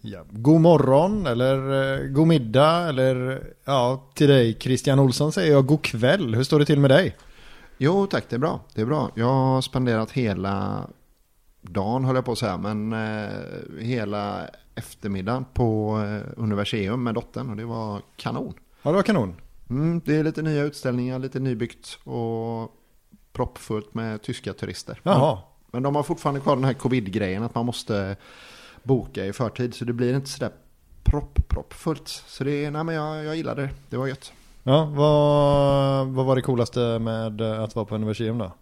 Ja. God morgon eller eh, god middag eller ja, till dig Christian Olsson säger jag god kväll. Hur står det till med dig? Jo tack, det är bra. Det är bra. Jag har spenderat hela dagen höll jag på att säga, men eh, hela eftermiddagen på eh, Universium med dottern och det var kanon. Ja, det var kanon. Mm, det är lite nya utställningar, lite nybyggt och proppfullt med tyska turister. Jaha. Men de har fortfarande kvar den här covid-grejen att man måste boka i förtid så det blir inte sådär propp-proppfullt. Så det nej men jag, jag gillar det, det var gött. Ja, vad, vad var det coolaste med att vara på Universium då?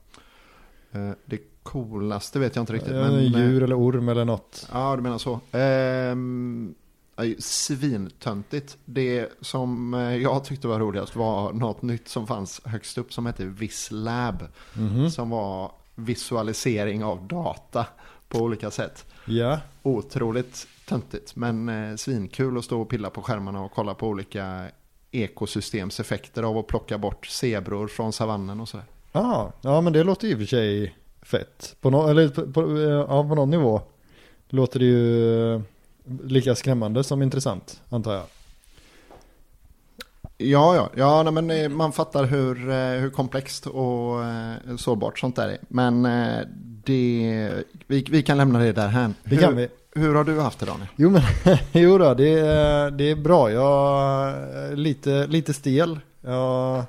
Eh, Det coolaste vet jag inte riktigt. Eh, men, eh, Djur eller orm eller något? Ja, du menar så. Ehm, svintöntigt. Det som jag tyckte var roligast var något nytt som fanns högst upp som hette Vislab. Mhm. Som var visualisering av data på olika sätt. Ja. Otroligt töntigt men eh, svinkul att stå och pilla på skärmarna och kolla på olika ekosystemseffekter av att plocka bort zebror från savannen och sådär. Ah, ja, men det låter i och för sig fett. På, no, eller på, på, eh, ja, på någon nivå låter det ju eh, lika skrämmande som intressant, antar jag. Ja, ja, ja men eh, man fattar hur, eh, hur komplext och eh, sårbart sånt där är. Men det, vi, vi kan lämna det där här. Det hur, kan vi. hur har du haft det Daniel? Jo men, jo då, det, det är bra. Jag är lite, lite stel. Jag,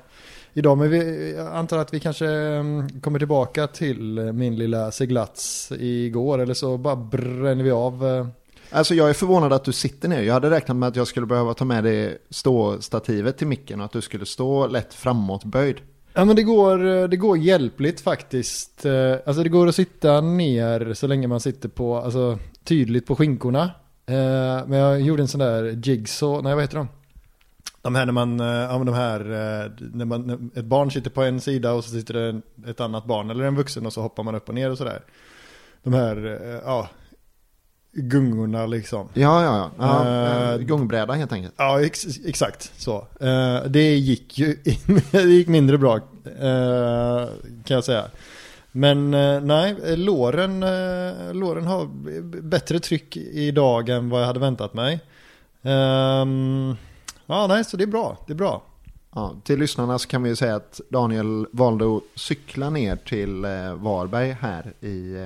idag, men vi, jag antar att vi kanske mm, kommer tillbaka till min lilla seglats igår. Eller så bara bränner vi av. Alltså jag är förvånad att du sitter ner. Jag hade räknat med att jag skulle behöva ta med dig ståstativet till micken och att du skulle stå lätt framåtböjd. Ja men det går, det går hjälpligt faktiskt. Eh, alltså det går att sitta ner så länge man sitter på, alltså tydligt på skinkorna. Eh, men jag gjorde en sån där jigsaw, nej vad heter de? De här när man, eh, ja men de här, när man, när ett barn sitter på en sida och så sitter det ett annat barn eller en vuxen och så hoppar man upp och ner och sådär. De här, ja, gungorna liksom. Ja, ja, ja. ja eh, gångbräda helt enkelt. Ja, ex exakt så. Eh, det gick ju det gick mindre bra eh, kan jag säga. Men nej, låren, uh, låren har bättre tryck idag än vad jag hade väntat mig. Ehm, ja, nej, så det är bra. Det är bra. Ja, till lyssnarna så kan vi ju säga att Daniel valde att cykla ner till Varberg här i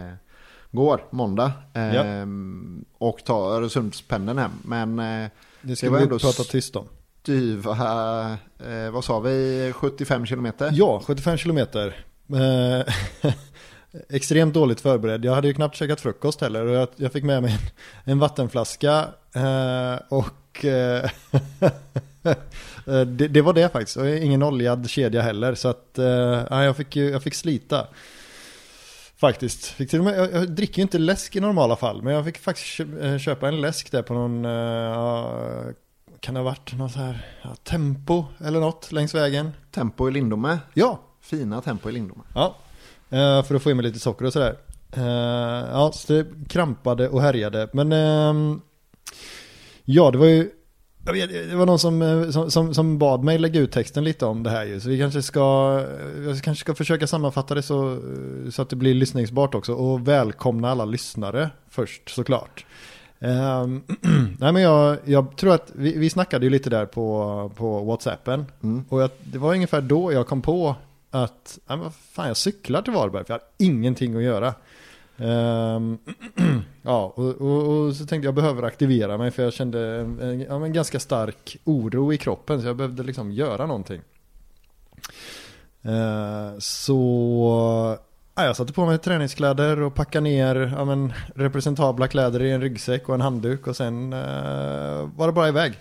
går, måndag. ehm, Och ta Öresundspendeln hem. Men eh, Det ska Det var vi ändå prata tyst om. styva, eh, vad sa vi, 75 kilometer? Ja, 75 kilometer. Eh, extremt dåligt förberedd. Jag hade ju knappt käkat frukost heller och jag, jag fick med mig en, en vattenflaska eh, och eh, det, det var det faktiskt. Och ingen oljad kedja heller så att eh, ja, jag, fick ju, jag fick slita. Faktiskt. Fick till med, jag, jag dricker ju inte läsk i normala fall men jag fick faktiskt eh, köpa en läsk där på någon, ja, kan det ha varit något så här, ja, tempo eller något längs vägen. Tempo i Lindome. Ja, Fina tempo i Lindome. Ja, eh, för att få i mig lite socker och sådär. Ja, så det krampade och härjade. Men ehm, ja, det var ju jag vet, det var någon som, eh, som, som, som bad mig lägga ut texten lite om det här ju. Så vi kanske ska, jag kanske ska försöka sammanfatta det så, eh, så att det blir lyssningsbart också. Och välkomna alla lyssnare först såklart. Ehm, nej men jag, jag tror att vi, vi snackade ju lite där på, på Whatsappen. Mm. Och jag, det var ungefär då jag kom på att men vad fan, jag cyklar till Varberg för jag har ingenting att göra. Ehm, ja, och, och, och så tänkte jag behöver aktivera mig för jag kände en, en, ja, ganska stark oro i kroppen så jag behövde liksom göra någonting. Ehm, så ja, jag satte på mig träningskläder och packade ner ja, men, representabla kläder i en ryggsäck och en handduk och sen eh, var det bara iväg.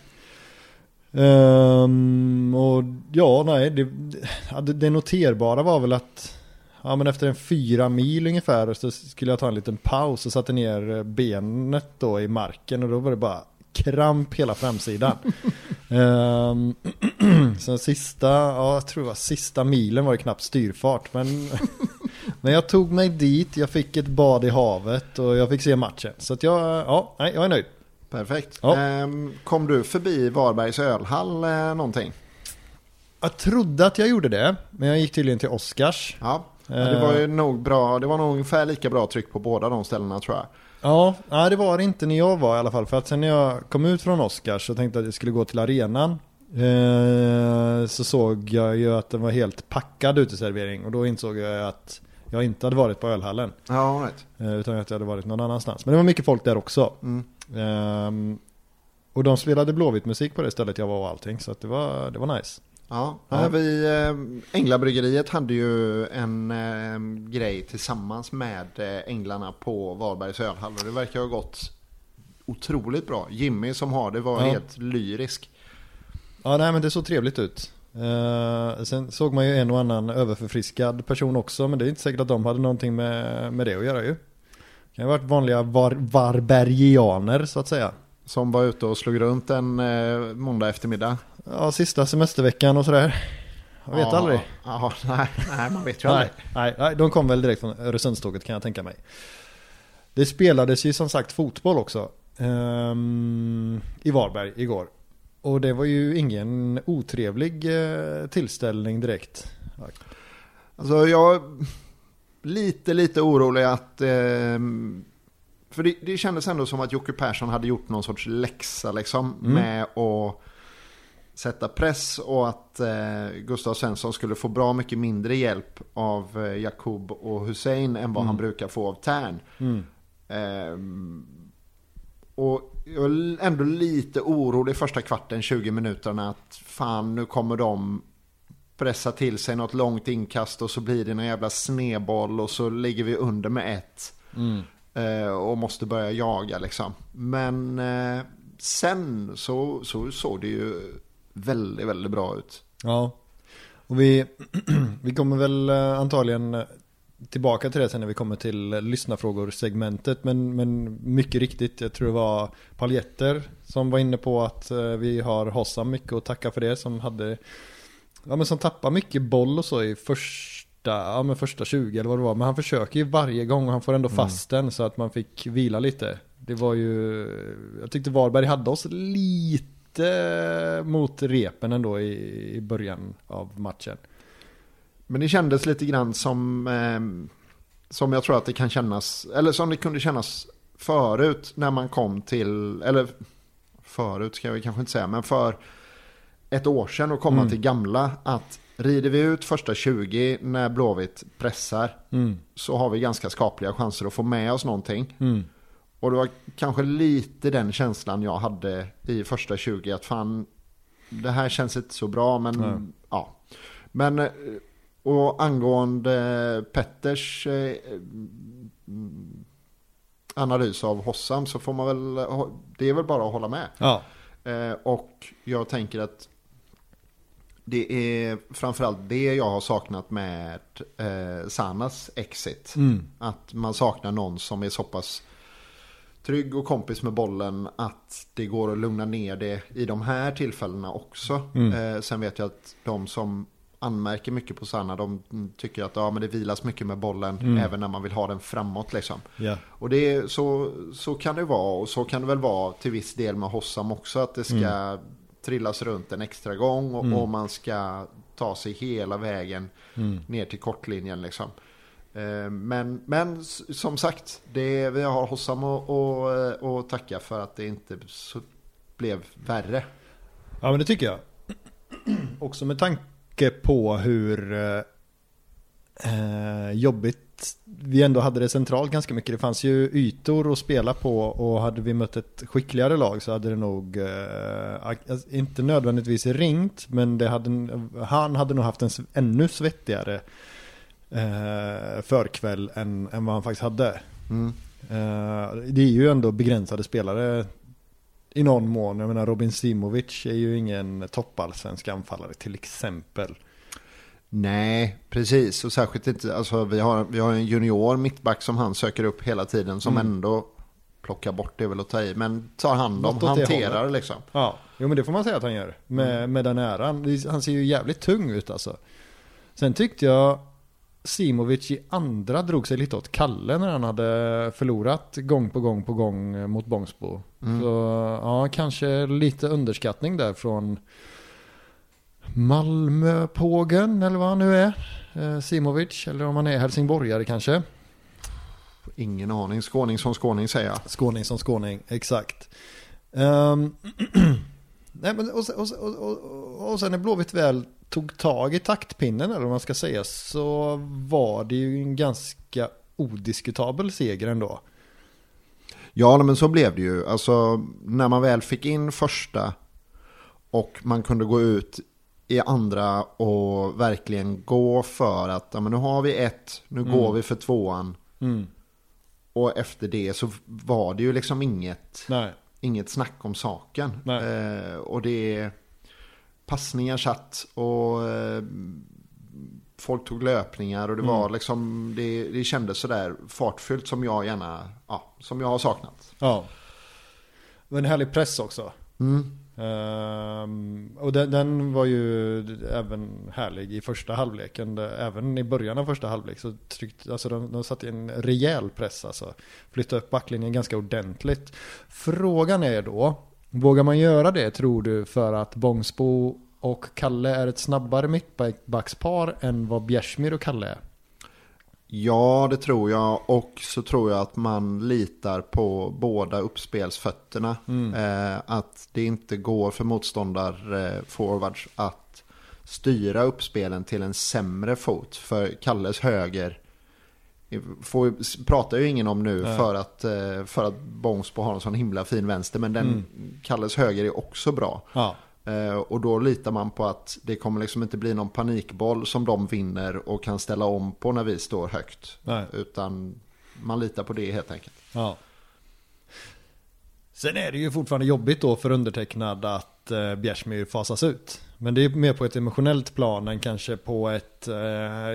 Um, och ja, nej, det, det, det noterbara var väl att ja, men efter en fyra mil ungefär så skulle jag ta en liten paus och satte ner benet då i marken och då var det bara kramp hela framsidan. Ehm, så sista, ja jag tror det var sista milen var det knappt styrfart. Men, men jag tog mig dit, jag fick ett bad i havet och jag fick se matchen. Så att jag, ja, nej, jag är nöjd. Perfekt. Ja. Ehm, kom du förbi Varbergs ölhall eh, någonting? Jag trodde att jag gjorde det, men jag gick tydligen till Oscars. Ja. Ja det var ju nog bra. Det var nog ungefär lika bra tryck på båda de ställena tror jag. Ja, nej, det var det inte när jag var i alla fall. För att sen när jag kom ut från Oscars så tänkte jag att jag skulle gå till arenan. Eh, så såg jag ju att den var helt packad uteservering. Och då insåg jag att jag inte hade varit på ölhallen. Ja, right. Eh, utan att jag hade varit någon annanstans. Men det var mycket folk där också. Mm. Ehm, och de spelade blåvitt musik på det stället jag var och allting. Så det, var, det var nice. Ja, Ja. Vi, eh, Änglabryggeriet hade ju en eh, grej tillsammans med eh, Änglarna på Varbergs ölhall och det verkar ha gått otroligt bra. Jimmy som har det var Ja. helt lyrisk. Ja, nej men det såg trevligt ut. Sen såg man ju en och annan överförfriskad person också. Men det är inte säkert att de hade någonting med, med det att göra ju. Det kan ha varit vanliga var, varbergianer så att säga. Som var ute och slog runt en eh, måndag eftermiddag. Ja, sista semesterveckan och sådär. Jag vet ja, aldrig. Ja, nej, nej, man vet ju Nej, aldrig. nej, nej, de kom väl direkt från Öresundståget kan jag tänka mig. Det spelades ju som sagt fotboll också. ehm, I Varberg igår. Och det var ju ingen otrevlig eh, tillställning direkt. Alltså jag är lite, lite orolig att... ehm, för det, det kändes ändå som att Jocke Persson hade gjort någon sorts läxa liksom. Mm. Med att sätta press och att eh, Gustav Svensson skulle få bra mycket mindre hjälp av eh, Jakub och Hussein än vad han brukar få av Tern. Mm. Ehm, och jag var ändå lite orolig första kvarten, 20 minuterna att fan nu kommer de pressa till sig något långt inkast och så blir det någon jävla snedboll och så ligger vi under med ett. Mm eh, och måste börja jaga liksom. Men eh, sen så, så såg det ju väldigt, väldigt bra ut. Ja. Och vi, vi kommer väl eh, antagligen eh, tillbaka till det sen när vi kommer till eh, lyssnarfrågor-segmentet. Men, men mycket riktigt, jag tror det var Paljetter som var inne på att vi har Hossam mycket att tacka för det. Som hade, ja men som tappar mycket boll och så i första, ja men första 20 eller vad det var. Men han försöker ju varje gång och han får ändå fast den så att man fick vila lite. Det var ju, jag tyckte Varberg hade oss lite mot repen ändå i, i början av matchen. Men det kändes lite grann som, eh, som jag tror att det kan kännas, eller som det kunde kännas förut när man kom till, eller förut ska jag kanske inte säga, men för ett år sedan och komma Mm. till gamla att rider vi ut första 20 när Blåvitt pressar Mm. så har vi ganska skapliga chanser att få med oss någonting. Mm. Och det var kanske lite den känslan jag hade i första 20 att fan det här känns inte så bra men Nej. ja. Men eh, och angående Petters eh, analys av Hossam så får man väl, det är väl bara att hålla med. Ja. Eh, och jag tänker att det är framförallt det jag har saknat med eh, Sanas exit. Mm. Att man saknar någon som är så pass trygg och kompis med bollen att det går att lugna ner det i de här tillfällena också. Mm. Eh, sen vet jag att de som anmärker mycket på Sanna, de tycker att ja, men det vilas mycket med bollen Mm. även när man vill ha den framåt. Liksom. Ja. Och det är, så, så kan det vara och så kan det väl vara till viss del med Hossam också. Att det ska trillas runt en extra gång och, Mm. och man ska ta sig hela vägen Mm. ner till kortlinjen. Liksom. Eh, Men, men som sagt, det, vi har Hossam att och, och tacka för att det inte blev värre. ja, men det tycker jag. Också med tanke på hur eh, jobbigt vi ändå hade det centralt ganska mycket. Det fanns ju ytor att spela på och hade vi mött ett skickligare lag så hade det nog eh, alltså, inte nödvändigtvis ringt men det hade, han hade nog haft en ännu svettigare eh, förkväll än, än vad han faktiskt hade. Mm. Eh, det är ju ändå begränsade spelare i någon mån. Jag menar Robin Simovic är ju ingen toppallsvensk anfallare till exempel. Nej, precis. Och särskilt inte, alltså vi har, vi har en junior mittback som han söker upp hela tiden som Mm. ändå plocka bort det väl att ta i. Men tar hand om, hanterar liksom. Ja, jo men det får man säga att han gör. Med, Mm. med den äran. Han ser ju jävligt tung ut alltså. Sen tyckte jag Simovic i andra drog sig lite åt Kalle när han hade förlorat gång på gång på gång mot Bångsbo. Mm. Så ja, kanske lite underskattning där från Malmöpågen eller vad han nu är. Eh, Simovic, eller om han är helsingborgare kanske. Ingen aning. Skåning som skåning säger jag. Skåning som skåning, exakt. Ehm, nej, men och, och, och, och sen när Blåvitt väl tog tag i taktpinnen, eller vad man ska säga, så var det ju en ganska odiskutabel seger ändå. Ja, men så blev det ju. Alltså, när man väl fick in första och man kunde gå ut i andra och verkligen gå för att ja, men nu har vi ett, nu Mm. går vi för tvåan. Mm. Och efter det så var det ju liksom inget, Nej, inget snack om saken. Eh, och det passningar satt och eh, folk tog löpningar och det Mm. var liksom, det, det kändes sådär fartfyllt som jag gärna, ja, som jag har saknat. ja. Det var en härlig press också. Mm. Um, och den, den var ju även härlig i första halvleken. Även i början av första halvlek så tryckte, alltså de, de satte en rejäl press alltså. Flyttade upp backlinjen ganska ordentligt. Frågan är då, vågar man göra det tror du för att Bångsbo och Kalle är ett snabbare mittbackspar än vad Bjärsmyr och Kalle är? Ja, det tror jag. Och så tror jag att man litar på båda uppspelsfötterna. Eh, att det inte går för motståndar-forwards att styra uppspelen till en sämre fot. För Kalles höger får, pratar ju ingen om nu Nej. för att, eh, för att Bångsbo har en sån himla fin vänster. Men den, Kalles höger är också bra. Ja, Eh, Och då litar man på att det kommer liksom inte bli någon panikboll som de vinner och kan ställa om på när vi står högt. nej. Utan man litar på det helt enkelt. Ja. Sen är det ju fortfarande jobbigt då för undertecknad att eh, Bjärsmyr fasas ut. Men det är mer på ett emotionellt plan än kanske på ett, eh,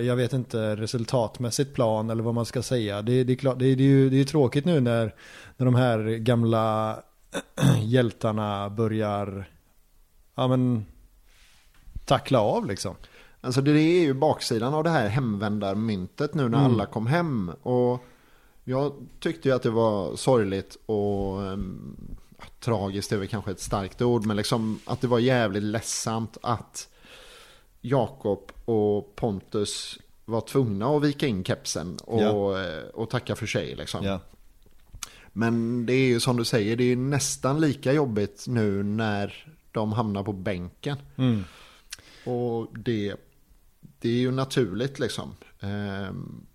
jag vet inte, resultatmässigt plan eller vad man ska säga. Det, det är klart, det, är- det är ju det är tråkigt nu när, när de här gamla hjältarna börjar, ja men, tackla av liksom. Alltså det är ju baksidan av det här hemvändarmyntet nu när Mm. alla kom hem. Och jag tyckte ju att det var sorgligt och ja, tragiskt är väl kanske ett starkt ord. Men liksom att det var jävligt ledsamt att Jakob och Pontus var tvungna att vika in kepsen och, eh, och tacka för sig. Liksom. Ja. Men det är ju som du säger, det är nästan lika jobbigt nu när de hamnar på bänken. Mm. Och det, det är ju naturligt liksom. Ehm,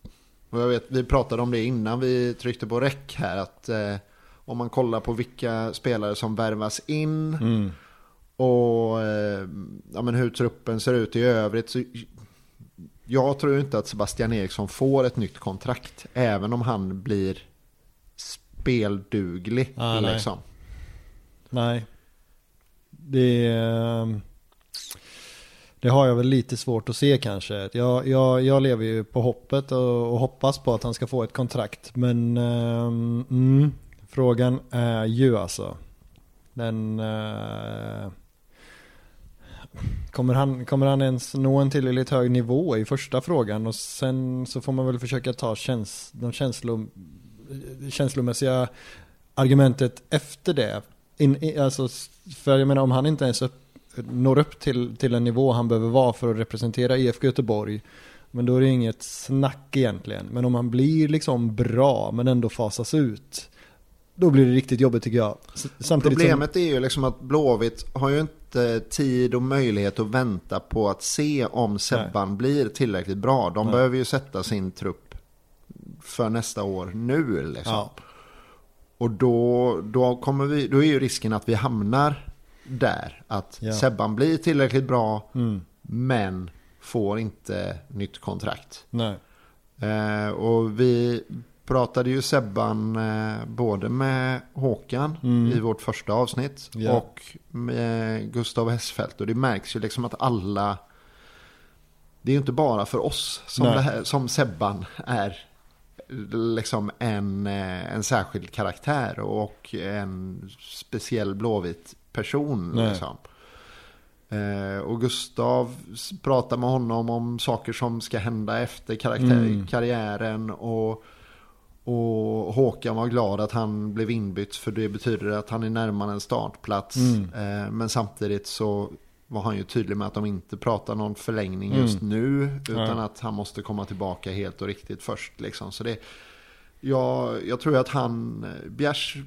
och jag vet, vi pratade om det innan vi tryckte på räck här. Att eh, om man kollar på vilka spelare som värvas in Mm. och eh, ja, men hur truppen ser ut i övrigt. Så jag tror inte att Sebastian Eriksson får ett nytt kontrakt. Även om han blir spelduglig. Ah, nej. liksom. Nej. Det, ehm, det har jag väl lite svårt att se kanske. Jag, jag, jag lever ju på hoppet och, och hoppas på att han ska få ett kontrakt. Men ehm, mm, frågan är ju alltså. Den... eh, Kommer han, kommer han ens nå en tillräckligt hög nivå i första frågan och sen så får man väl försöka ta käns, de känslom, känslomässiga argumentet efter det. In, i- alltså, för jag menar om han inte ens upp, når upp till, till en nivå han behöver vara för att representera IFK Göteborg. Men då är det inget snack egentligen. Men om han blir liksom bra men ändå fasas ut. Då blir det riktigt jobbigt tycker jag. Samtidigt Problemet är ju liksom att Blåvitt har ju inte tid och möjlighet att vänta på att se om Sebban blir tillräckligt bra. De Nej. behöver ju sätta sin trupp för nästa år nu Som, liksom. ja, Och då, då, kommer vi, då är ju risken att vi hamnar där. Att Ja. Sebban blir tillräckligt bra mm, men får inte nytt kontrakt. Eh, och vi pratade ju Sebban eh, både med Håkan Mm. i vårt första avsnitt Ja. och med Gustav Hessfeldt. Och det märks ju liksom att alla, det är ju inte bara för oss som, här, som Sebban är liksom en, eh, en särskild karaktär och en speciell blåvit person. Nej. Liksom. Eh, och Gustav pratar med honom om saker som ska hända efter Mm. karriären. Och, och Håkan var glad att han blev inbytt för det betyder att han är närmare en startplats. Mm. Eh, men samtidigt så var han ju tydlig med att de inte pratar någon förlängning Mm. just nu. Utan Nej. att han måste komma tillbaka helt och riktigt först. Liksom. Så det, jag, jag tror att han, Bjärs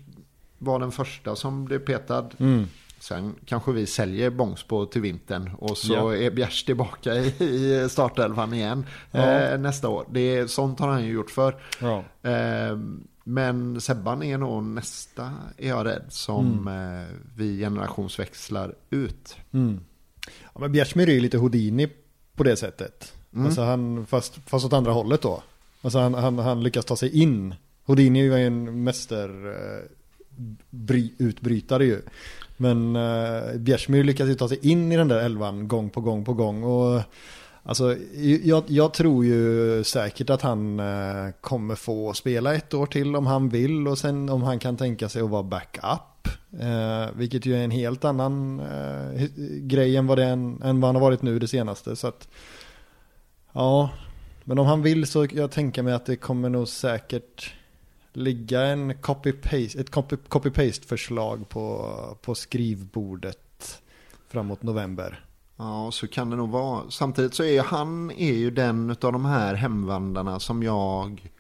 var den första som blev petad. Mm. Sen kanske vi säljer Bångsbo till vintern och så Ja. är Bjärs tillbaka i, i startelvan igen Ja. eh, nästa år. Det är, sånt har han ju gjort för. Ja. Eh, men Sebban är nog nästa, är jag rädd, som Mm. eh, vi generationsväxlar ut. Mm. Ja, men Bjärsmyr är ju lite Houdini på det sättet. Mm. Alltså han, fast, fast åt andra hållet då. Alltså han, han, han lyckas ta sig in. Houdini är ju en mäster eh, ju. Men eh, Bjärsmyr lyckas ju ta sig in i den där elvan gång på gång på gång. Och Alltså, jag, jag tror ju säkert att han eh, kommer få spela ett år till om han vill och sen om han kan tänka sig att vara backup. Eh, vilket ju är en helt annan eh, grej än vad, det än vad han har varit nu det senaste. Så att, ja, men om han vill så jag tänker mig att det kommer nog säkert ligga en copy-paste, ett copy-paste-förslag på, på skrivbordet framåt november. Ja, så kan det nog vara. Samtidigt så är han är ju den av de här hemvandrarna som jag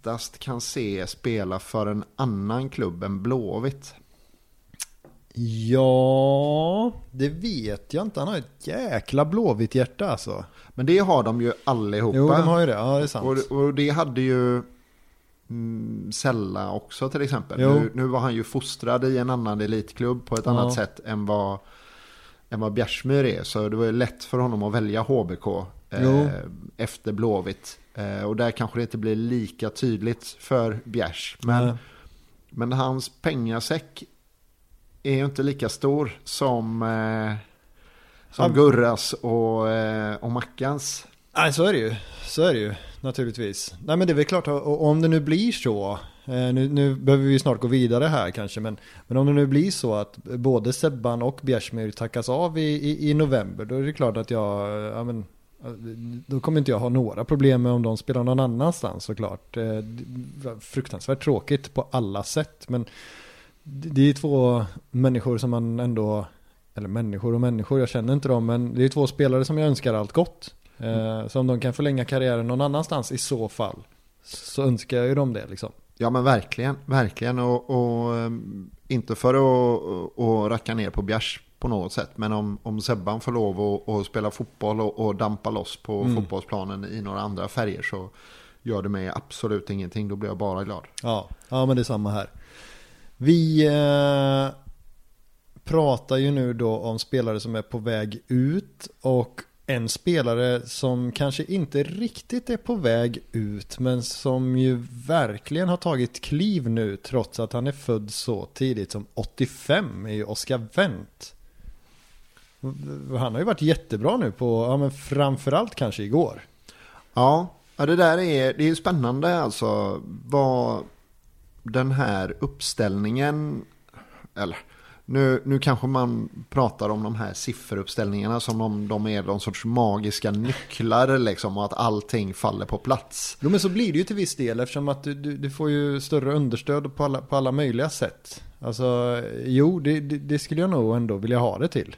lättast kan se spela för en annan klubb än Blåvitt. Ja, det vet jag inte. Han har ett jäkla blåvitt hjärta alltså. Men det har de ju allihopa. Jo, de har ju det. Ja, det är sant. och, och det hade ju mm, Sella också till exempel. Nu, nu var han ju fostrad i en annan elitklubb på ett Ja. annat sätt än vad, än vad Bjärsmyr är. Så det var ju lätt för honom att välja HBK eh, efter Blåvitt. Eh, och där kanske det inte blir lika tydligt för Bjärs. Men, men hans pengasäck är ju inte lika stor som, eh, som. Gurras och, eh, och Mackans. Nej, så är det ju. Så är det ju, naturligtvis. Nej, men det är väl klart, om det nu blir så, Eh, nu, nu behöver vi snart gå vidare här kanske, men, men om det nu blir så att både Sebban och Bjärsmyr tackas av i, i, i november, då är det klart att jag, ja, men, då kommer inte jag ha några problem med om de spelar någon annanstans såklart. Eh, fruktansvärt tråkigt på alla sätt, men det är två människor som man ändå, eller människor och människor, jag känner inte dem, men det är två spelare som jag önskar allt gott. Mm. Så om de kan förlänga karriären någon annanstans i så fall, så önskar jag ju dem det liksom. Ja men verkligen, verkligen. Och, och um, inte för att att racka ner på Bjärs på något sätt. Men om, om Sebban får lov att, att spela fotboll och, och dampa loss på Mm. fotbollsplanen i några andra färger så gör det mig absolut ingenting. Då blir jag bara glad. Ja, ja men det är samma här. Vi eh, pratar ju nu då om spelare som är på väg ut och en spelare som kanske inte riktigt är på väg ut men som ju verkligen har tagit kliv nu trots att han är född så tidigt som 85 är ju Oscar Wendt. Han har ju varit jättebra nu på, ja men framförallt kanske igår. Ja, ja det där är, det är spännande alltså. Vad den här uppställningen, eller nu, nu kanske man pratar om de här sifferuppställningarna som om de är någon sorts magiska nycklar liksom och att allting faller på plats. Jo men så blir det ju till viss del eftersom att du, du, du får ju större understöd på alla, på alla möjliga sätt. Alltså jo, det, det, det skulle jag nog ändå vilja ha det till.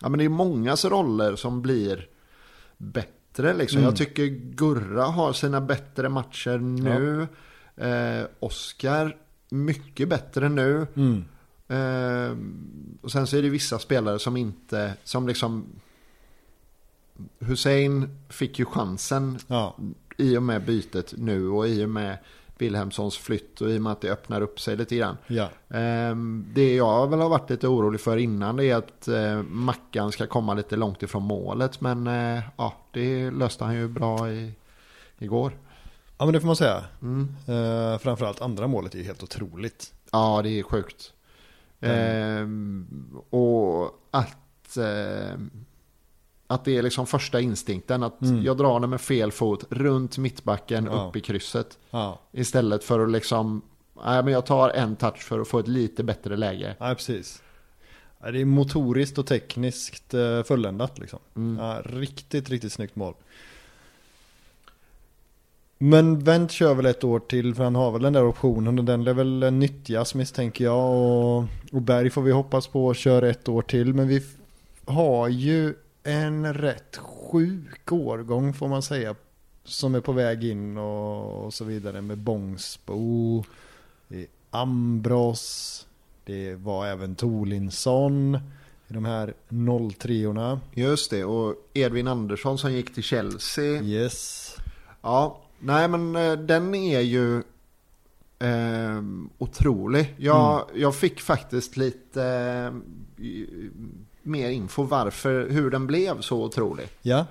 Ja men det är mångas roller som blir bättre liksom. Mm. Jag tycker Gurra har sina bättre matcher nu. Eh, Oskar mycket bättre nu. Mm. Eh, och sen så är det vissa spelare som inte, som liksom Hussein fick ju chansen Ja, i och med bytet nu och i och med Wilhelmssons flytt och i och med att det öppnar upp sig lite grann. ja. Ehm, Det jag väl har varit lite orolig för innan det är att eh, Mackan ska komma lite långt ifrån målet. Men eh, ja, det löste han ju bra i, igår. Ja men det får man säga. Mm. Uh, framförallt andra målet är ju helt otroligt. Ja, det är sjukt. Ehm, och att ehm, Att det är liksom första instinkten. Att Mm. jag drar den med fel fot runt mittbacken Ja. upp i krysset. Ja, Istället för att liksom, nej men jag tar en touch för att få ett lite bättre läge. ja precis. Det är motoriskt och tekniskt eh, fulländat liksom. Mm. Ja, riktigt, riktigt snyggt mål. Men Wendt kör väl ett år till för han har väl den där optionen och den lär väl nyttjas misstänker jag. Och, och Berg får vi hoppas på kör ett år till. Men vi har ju en rätt sjuk årgång får man säga. Som är på väg in och, och så vidare med Bångsbo. Det är Ambros. Det var även Tolinsson. I de här 03orna. Just det, och Edvin Andersson som gick till Chelsea. Yes. Ja, nej men eh, den är ju eh, otrolig. Jag, Mm. jag fick faktiskt lite eh, mer info varför, hur den blev så otrolig. Ja.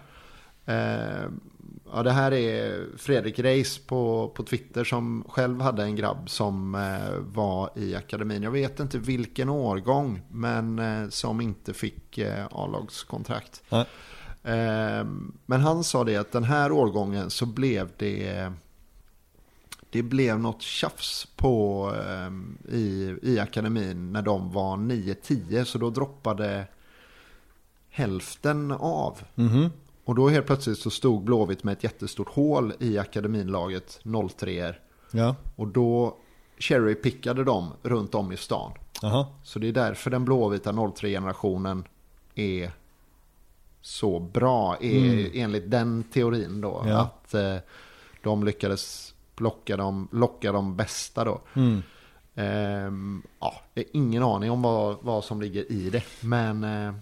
Eh, ja, det här är Fredrik Reis på, på Twitter som själv hade en grabb som eh, var i akademin. Jag vet inte vilken årgång, men eh, som inte fick eh, A-lagskontrakt. Nej. Eh, men han sa det att den här årgången så blev det det blev något tjafs på eh, i, i akademin när de var 9-10 så då droppade hälften av. Mhm. Och då helt plötsligt så stod Blåvitt med ett jättestort hål i akademinlaget 03 Ja. Och då cherrypickade de runt om i stan. Jaha. Så det är därför den blåvita 03-generationen är så bra är, Mm. enligt den teorin då. Ja. Att eh, de lyckades locka de, locka de bästa då. Mm. Ehm, ja, jag har ingen aning om vad, vad som ligger i det. Men eh,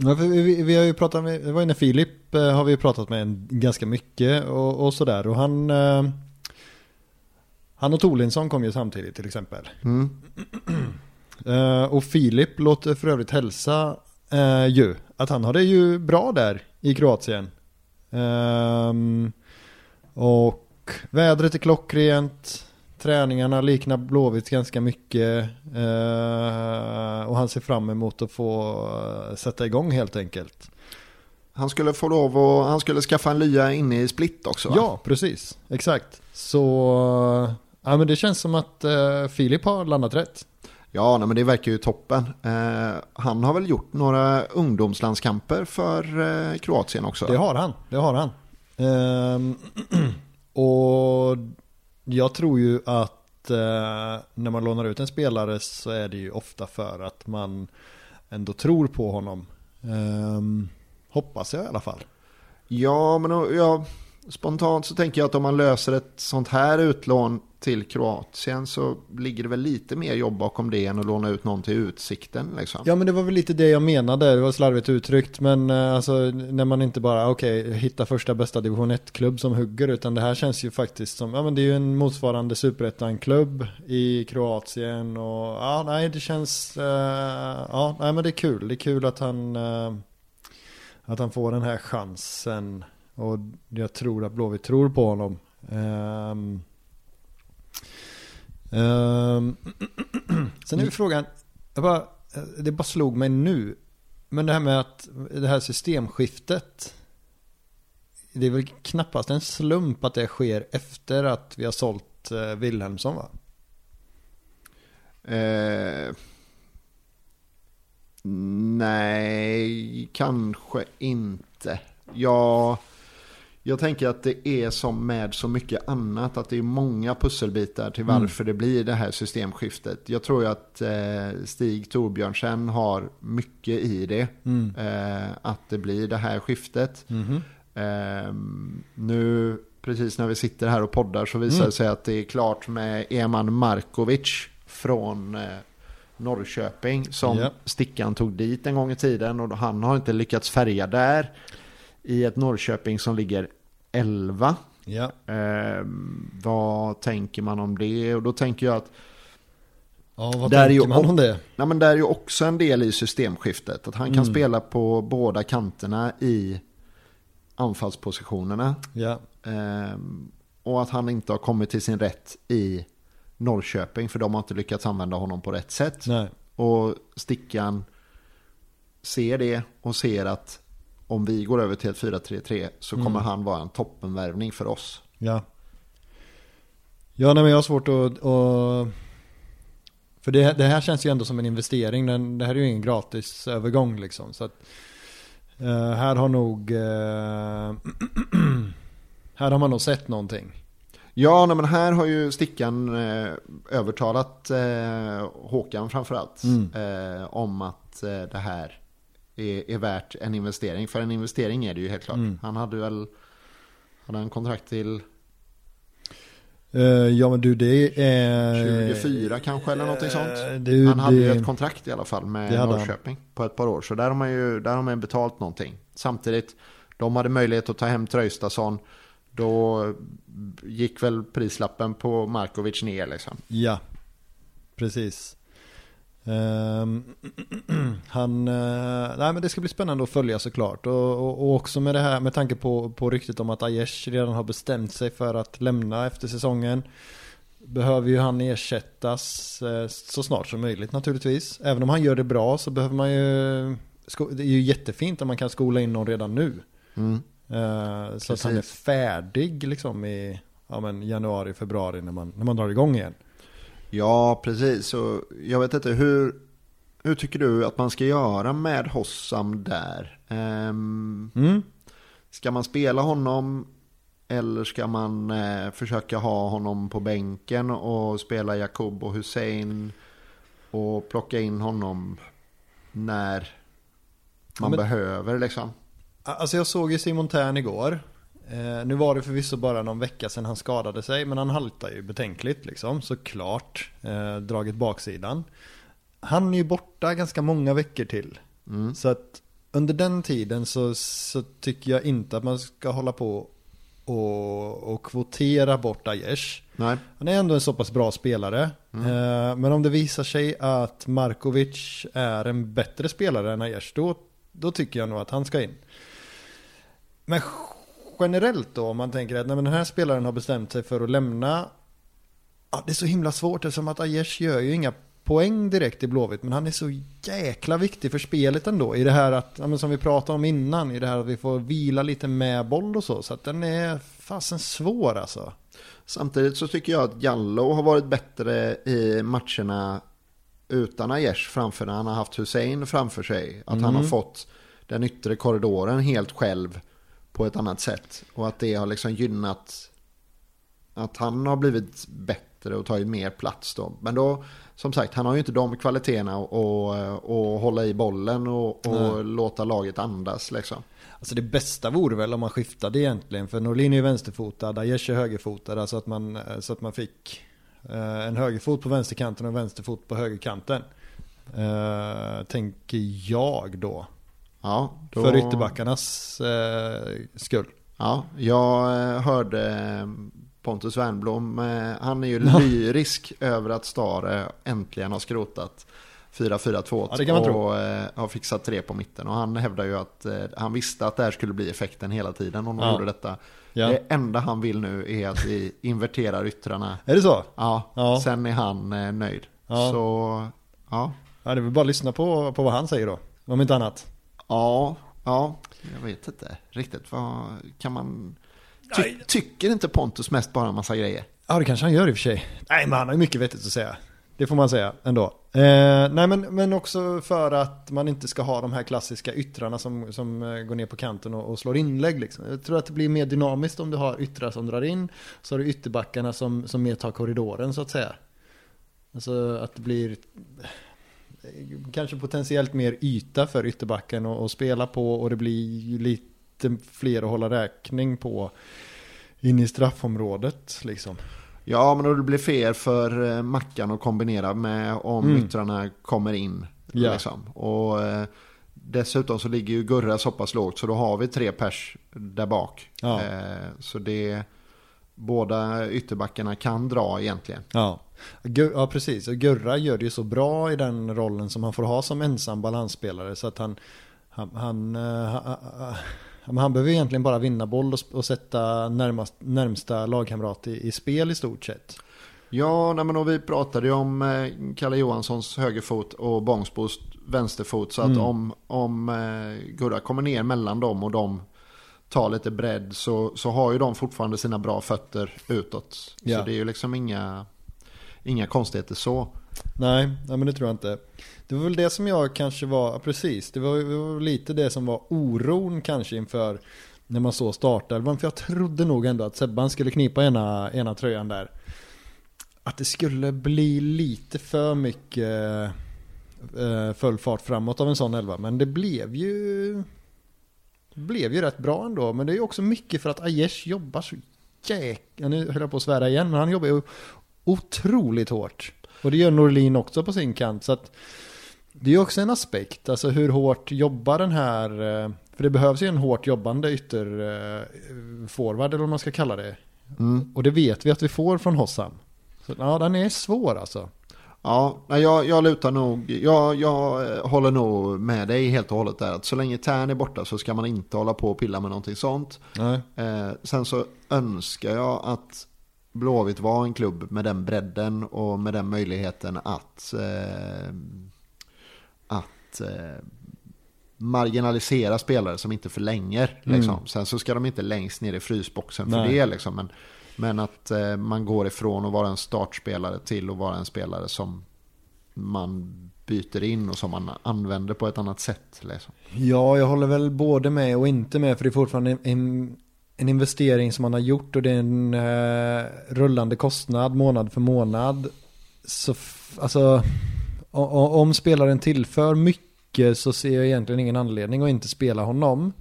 Ja, vi, vi, vi har ju pratat med, det var inne Filip eh, har vi ju pratat med en, ganska mycket och, och sådär och han eh, Han och Tolinsson kom ju samtidigt till exempel. mm, Eh, och Filip låter för övrigt hälsa eh, ju att han har det ju bra där i Kroatien. Ehm, och vädret är klockrent. Träningarna liknar Blåvitt ganska mycket. Eh, och han ser fram emot att få eh, sätta igång helt enkelt. han skulle få lov och han skulle skaffa en lya inne i Split också va? Ja, precis. Exakt. Så ja, men det känns som att eh, Filip har landat rätt. Ja, nej, men det verkar ju toppen. Eh, han har väl gjort några ungdomslandskamper för eh, Kroatien också? Det har han, det har han. Ehm, och jag tror ju att eh, när man lånar ut en spelare så är det ju ofta för att man ändå tror på honom. Ehm, hoppas jag i alla fall. Ja, men och- ja, spontant så tänker jag att om man löser ett sånt här utlån till Kroatien så ligger det väl lite mer jobb bakom det än att låna ut någon till Utsikten. Liksom. Ja men det var väl lite det jag menade, det var slarvigt uttryckt men eh, alltså när man inte bara okej hitta första bästa division 1-klubb som hugger utan det här känns ju faktiskt som, ja men det är ju en motsvarande superettan-klubb i Kroatien och ja nej det känns, uh, ja nej men det är kul, det är kul att han uh, att han får den här chansen och jag tror att Blåvitt tror på honom. Ehm, ehm, sen är ju frågan, jag bara, det bara slog mig nu. Men det här med att det här systemskiftet. Det är väl knappast en slump att det sker efter att vi har sålt eh, Wilhelmsson va? Eh, nej, kanske inte. Jag, jag tänker att det är som med så mycket annat. Att det är många pusselbitar till varför det blir det här systemskiftet. Jag tror ju att eh, Stig Torbjörnsen har mycket i det. Mm. Eh, att det blir det här skiftet. Ehm, nu, precis när vi sitter här och poddar så visar Mm. det sig att det är klart med Eman Markovic från eh, Norrköping som Ja. Stickan tog dit en gång i tiden och han har inte lyckats färga där i ett Norrköping som ligger 11. Ja. Ehm, vad tänker man om det? Och då tänker jag att Ja, vad Där tänker ju man om- det? Nej, men där är ju också en del i systemskiftet. Att han kan Mm. spela på båda kanterna i anfallspositionerna. Ja. Ehm, och att han inte har kommit till sin rätt i Norrköping. För de har inte lyckats använda honom på rätt sätt. Nej. Och Stickan ser det och ser att om vi går över till ett 4-3-3 så kommer Mm. han vara en toppenvärvning för oss. Ja. Ja, nej, men jag har svårt att... att för det, det här känns ju ändå som en investering. Den, det här är ju ingen gratis övergång liksom. Så att, eh, här har nog... eh, här har man nog sett någonting. Ja, nej, men här har ju Stickan eh, övertalat eh, Håkan framförallt Mm. eh, om att eh, det här är, är värt en investering. För en investering är det ju helt klart. Mm. Han hade väl hade han kontrakt till Eh, ja men du det är... 24 kanske eller någonting sånt. Eh, Du, Han hade ju det, ett kontrakt i alla fall med hade han. Norrköping på ett par år. Så där har man ju där har man ju betalt någonting. Samtidigt, de hade möjlighet att ta hem Traustason. Då gick väl prislappen på Markovic ner liksom. Ja, precis. Ehm, han, eh, nej men det ska bli spännande att följa såklart. Och, och, och också med det här, med tanke på, på ryktet om att Aiesh redan har bestämt sig för att lämna efter säsongen. Behöver ju han ersättas eh, så snart som möjligt naturligtvis. Även om han gör det bra så behöver man ju, det är ju jättefint om man kan skola in någon redan nu. Mm. Eh, så att han är Precis. färdig liksom i ja, men januari, februari när man, när man drar igång igen. Ja, precis. Så jag vet inte, hur, hur tycker du att man ska göra med Hossam där? Ehm, Mm. ska man spela honom eller ska man eh, försöka ha honom på bänken och spela Jakob och Hussein och plocka in honom när man men- behöver liksom? Alltså jag såg ju Simon Tern igår. Eh, nu var det förvisso bara någon vecka sedan han skadade sig, men han haltar ju betänkligt liksom, såklart. Eh, dragit baksidan. Han är ju borta ganska många veckor till. Mm. Så att under den tiden så, så tycker jag inte att man ska hålla på och, och kvotera bort Aiesh. Nej, Han är ändå en så pass bra spelare. Mm. Eh, men om det visar sig att Markovic är en bättre spelare än Aiesh, då, då tycker jag nog att han ska in. Men generellt då, om man tänker att nej, men den här spelaren har bestämt sig för att lämna. Ja, det är så himla svårt eftersom att Aiesh gör ju inga poäng direkt i Blåvitt. Men han är så jäkla viktig för spelet ändå. I det här att, ja, som vi pratade om innan, i det här att vi får vila lite med boll och så. Så att den är fasen svår alltså. Samtidigt så tycker jag att Jallo har varit bättre i matcherna utan Aiesh framför när han har haft Hussein framför sig. Att han har fått den yttre korridoren helt själv på ett annat sätt. Och att det har liksom gynnat att han har blivit bättre och tagit mer plats då. Men då, som sagt, han har ju inte de kvaliteterna att att hålla i bollen och, och låta laget andas liksom. Alltså det bästa vore väl om man skiftade egentligen. För Norlin är ju vänsterfotad, Aiesh är högerfotad. Alltså att man, så att man fick eh, en högerfot på vänsterkanten och en vänsterfot på högerkanten. Eh, tänker jag då. Ja, då... För ytterbackarnas eh, skull. Ja, jag eh, hörde eh, Pontus Wernbloom, eh, han är ju lyrisk över att Stare äntligen har skrotat 4-4-2 Ja, och har fixat tre på mitten. Och han hävdar ju att han visste att det här skulle bli effekten hela tiden om de Ja. gjorde detta. Ja. Det enda han vill nu är att vi inverterar yttrarna. Är det så? Ja, Ja. sen är han nöjd. Ja. Så, ja. Ja, det är väl bara att lyssna på, på vad han säger då. Om inte annat. Ja, ja, jag vet inte riktigt. Vad kan man... Ty, tycker inte Pontus mest bara en massa grejer? Ja, det kanske han gör i och för sig. Nej, men han har ju mycket vettigt att säga. Det får man säga ändå. Eh, nej, men, men också för att man inte ska ha de här klassiska yttrarna som, som eh, går ner på kanten och, och slår inlägg. Liksom. Jag tror att det blir mer dynamiskt om du har yttrar som drar in. Så har du ytterbackarna som, som mer tar korridoren så att säga. Alltså att det blir kanske potentiellt mer yta för ytterbacken att spela på och det blir lite fler att hålla räkning på in i straffområdet liksom. Ja, men då det blir fel för eh, Mackan att kombinera med om Mm. yttrarna kommer in. Ja. Liksom. Och eh, dessutom så ligger ju Gurra så pass lågt så då har vi tre pers där bak. Ja. Eh, så det båda ytterbackarna kan dra egentligen. Ja. Ja, precis. Och Gurra gör det ju så bra i den rollen som han får ha som ensam balansspelare. Så att han, han, han, eh, ha- ha- ha- ja, men han behöver egentligen bara vinna boll och, och sätta närmast, närmsta lagkamrat i, i spel i stort sett. Ja, nej, men och vi pratade ju om eh, Kalle Johanssons högerfot och Bångsbos vänsterfot. Så att Mm. om, om eh, Gurra kommer ner mellan dem och de tar lite bredd så, så har ju de fortfarande sina bra fötter utåt. Ja. Så det är ju liksom inga, inga konstigheter så. Nej, nej, men det tror jag inte. Det var väl det som jag kanske var, precis, det var, det var lite det som var oron kanske inför när man så startelvan. För jag trodde nog ändå att Sebban skulle knipa ena, ena tröjan där. Att det skulle bli lite för mycket eh, full fart framåt av en sån elva. Men det blev ju blev ju rätt bra ändå. Men det är ju också mycket för att Aiesh jobbar så jäkla... Nu höll jag på att svära igen, men han jobbar ju otroligt hårt. Och det gör Norlin också på sin kant. Så att det är också en aspekt. Alltså hur hårt jobbar den här... eh, För det behövs ju en hårt jobbande ytterforward eller vad man ska kalla det. Mm. Och det vet vi att vi får från Hossam. Så ja, den är svår alltså. Ja, jag, jag lutar nog, jag, jag eh, håller nog med dig helt och hållet där. Att så länge Tern är borta så ska man inte hålla på och pilla med någonting sånt. Eh, sen så önskar jag att Blåvitt var en klubb med den bredden och med den möjligheten att, eh, att eh, marginalisera spelare som inte förlänger. Liksom. Sen så ska de inte längst ner i frysboxen för Nej. det. Liksom. Men, men att eh, man går ifrån att vara en startspelare till att vara en spelare som man byter in och som man använder på ett annat sätt. Liksom. Ja, jag håller väl både med och inte med. För det är fortfarande en, en en investering som man har gjort. Och det är en eh, rullande kostnad månad för månad. Så alltså, om spelaren tillför mycket så ser jag egentligen ingen anledning att inte spela honom.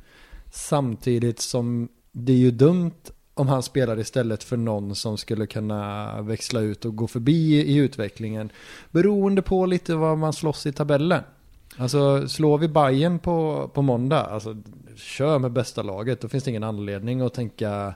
Samtidigt som det är ju dumt om han spelar istället för någon som skulle kunna växla ut och gå förbi i utvecklingen. Beroende på lite vad man slåss i tabellen. Alltså slår vi Bayern på, på måndag, alltså kör med bästa laget, då finns det ingen anledning att tänka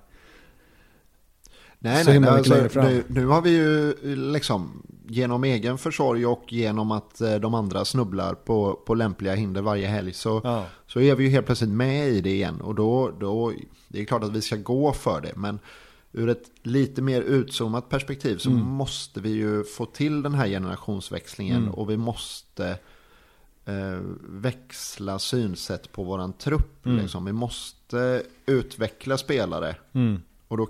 Nej, Så nej, himla mycket längre alltså, fram. nu, nu har vi ju liksom genom egen försorg och genom att eh, de andra snubblar på, på lämpliga hinder varje helg så, Ja. så är vi ju helt plötsligt med i det igen. Och då, då, det är klart att vi ska gå för det. Men ur ett lite mer utzoomat perspektiv så Mm. måste vi ju få till den här generationsväxlingen. Mm. Och vi måste växla synsätt på våran trupp. Mm. Liksom. Vi måste utveckla spelare. Mm. Och då,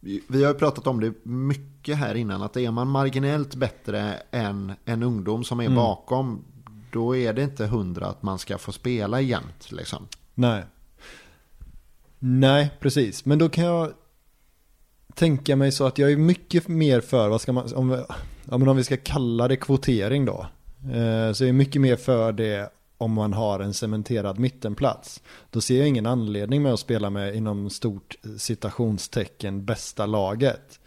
vi har ju pratat om det mycket här innan, att är man marginellt bättre än en ungdom som är Mm. bakom, då är det inte hundra att man ska få spela jämt. Liksom. Nej. Nej, precis. Men då kan jag tänka mig så att jag är mycket mer för, vad ska man, om, ja, men om vi ska kalla det kvotering då. Eh, så jag är mycket mer för det om man har en cementerad mittenplats. Då ser jag ingen anledning med att spela med inom stort citationstecken bästa laget.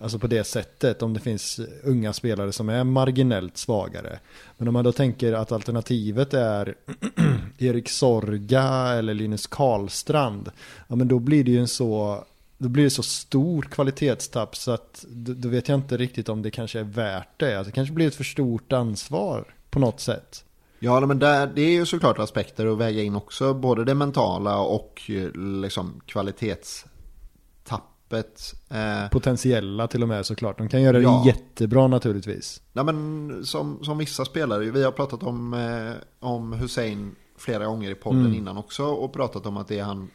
Alltså på det sättet, om det finns unga spelare som är marginellt svagare. Men om man då tänker att alternativet är Erik Sorga eller Linus Karlstrand. Ja men då blir det ju en så, då blir det så stor kvalitetstapp så att då, då vet jag inte riktigt om det kanske är värt det. Alltså det kanske blir ett för stort ansvar på något sätt. Ja, men där, det är ju såklart aspekter att väga in också, både det mentala och eh, liksom kvalitetstappet. Eh, Potentiella till och med såklart. De kan göra det Ja. jättebra naturligtvis. Ja, men som, som vissa spelare, vi har pratat om, eh, om Hussein flera gånger i podden Mm. innan också och pratat om att det han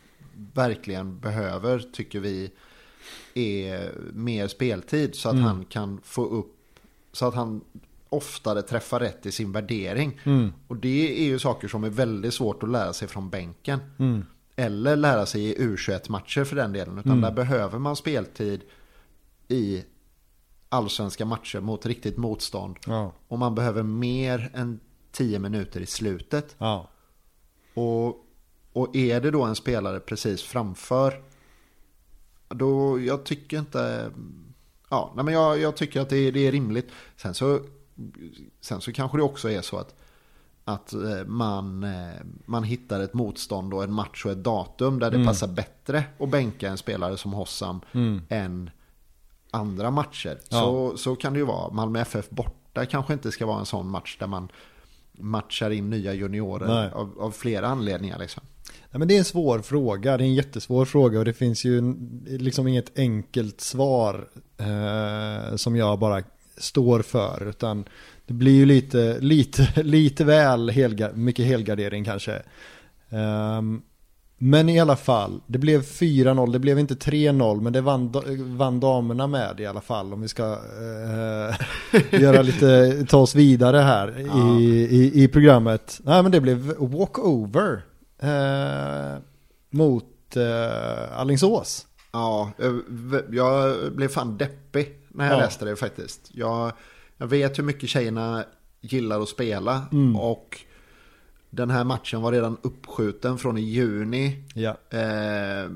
verkligen behöver tycker vi är mer speltid så att Mm. han kan få upp, så att han oftare träffar rätt i sin värdering. Mm. Och det är ju saker som är väldigt svårt att lära sig från bänken. Mm. Eller lära sig i U21-matcher för den delen. Utan Mm. där behöver man speltid i allsvenska matcher mot riktigt motstånd. Ja. Och man behöver mer än 10 minuter i slutet. Ja. Och, och är det då en spelare precis framför. Då, jag tycker inte... Ja, nej men jag, jag tycker att det, är- det är rimligt. Sen så, sen så kanske det också är så att, att eh, man, eh, man hittar ett motstånd och en match och ett datum där det Mm. passar bättre att bänka en spelare som Hossam Mm. än andra matcher. Ja. Så, så kan det ju vara. Malmö FF borta kanske inte ska vara en sån match där man matchar in nya juniorer av, av flera anledningar. Liksom. Ja, men det är en svår fråga, det är en jättesvår fråga och det finns ju liksom inget enkelt svar eh, som jag bara står för. Utan det blir ju lite, lite, lite väl helga, mycket helgardering kanske. Um, men i alla fall, det blev 4-0, det blev inte 3-0 men det vann, vann damerna med i alla fall om vi ska uh, göra lite, ta oss vidare här ja. i, i, i, programmet. Nej men det blev walkover uh, mot uh, Allingsås. Ja, jag blev fan deppig när jag ja. läste det faktiskt. Jag, jag vet hur mycket tjejerna gillar att spela mm. och den här matchen var redan uppskjuten från i juni. Ja. Eh,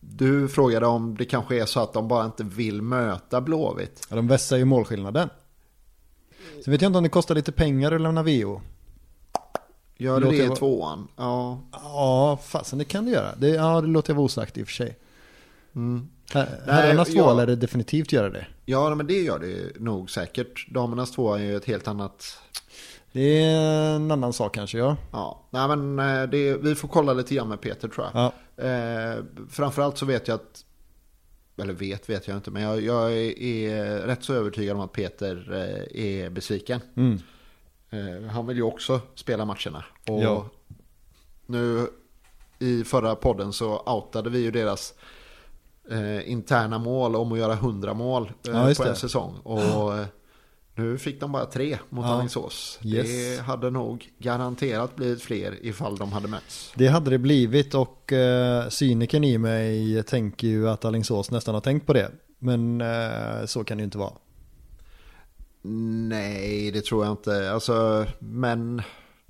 du frågade om det kanske är så att de bara inte vill möta Blåvitt. Ja, de vässar ju målskillnaden. Så vet jag inte om det kostar lite pengar att lämna VO. Gör det, det i tvåan? Ja. Ja, fasen det kan det göra. Det, ja, det låter jag vara osagt i och för sig. Mm. Herrarnas tvåa lär det definitivt göra det. Ja, men det gör det nog säkert. Damernas tvåa är ju ett helt annat det är en annan sak kanske ja. Ja, nej men eh, det, vi får kolla lite grann med Peter tror jag. Ja. Eh, framförallt så vet jag att, eller vet vet jag inte, men jag, jag är, är, rätt så övertygad om att Peter eh, är besviken. Mm. Eh, han vill ju också spela matcherna. Och ja. nu i förra podden så outade vi ju deras eh, interna mål om att göra 100 mål eh, ja, på en det. säsong. Och nu fick de bara tre mot ja. Alingsås. Yes. Det hade nog garanterat blivit fler ifall de hade mötts. Det hade det blivit och eh, cyniken i mig tänker ju att Alingsås nästan har tänkt på det. Men eh, så kan det ju inte vara. Nej, det tror jag inte. Alltså, men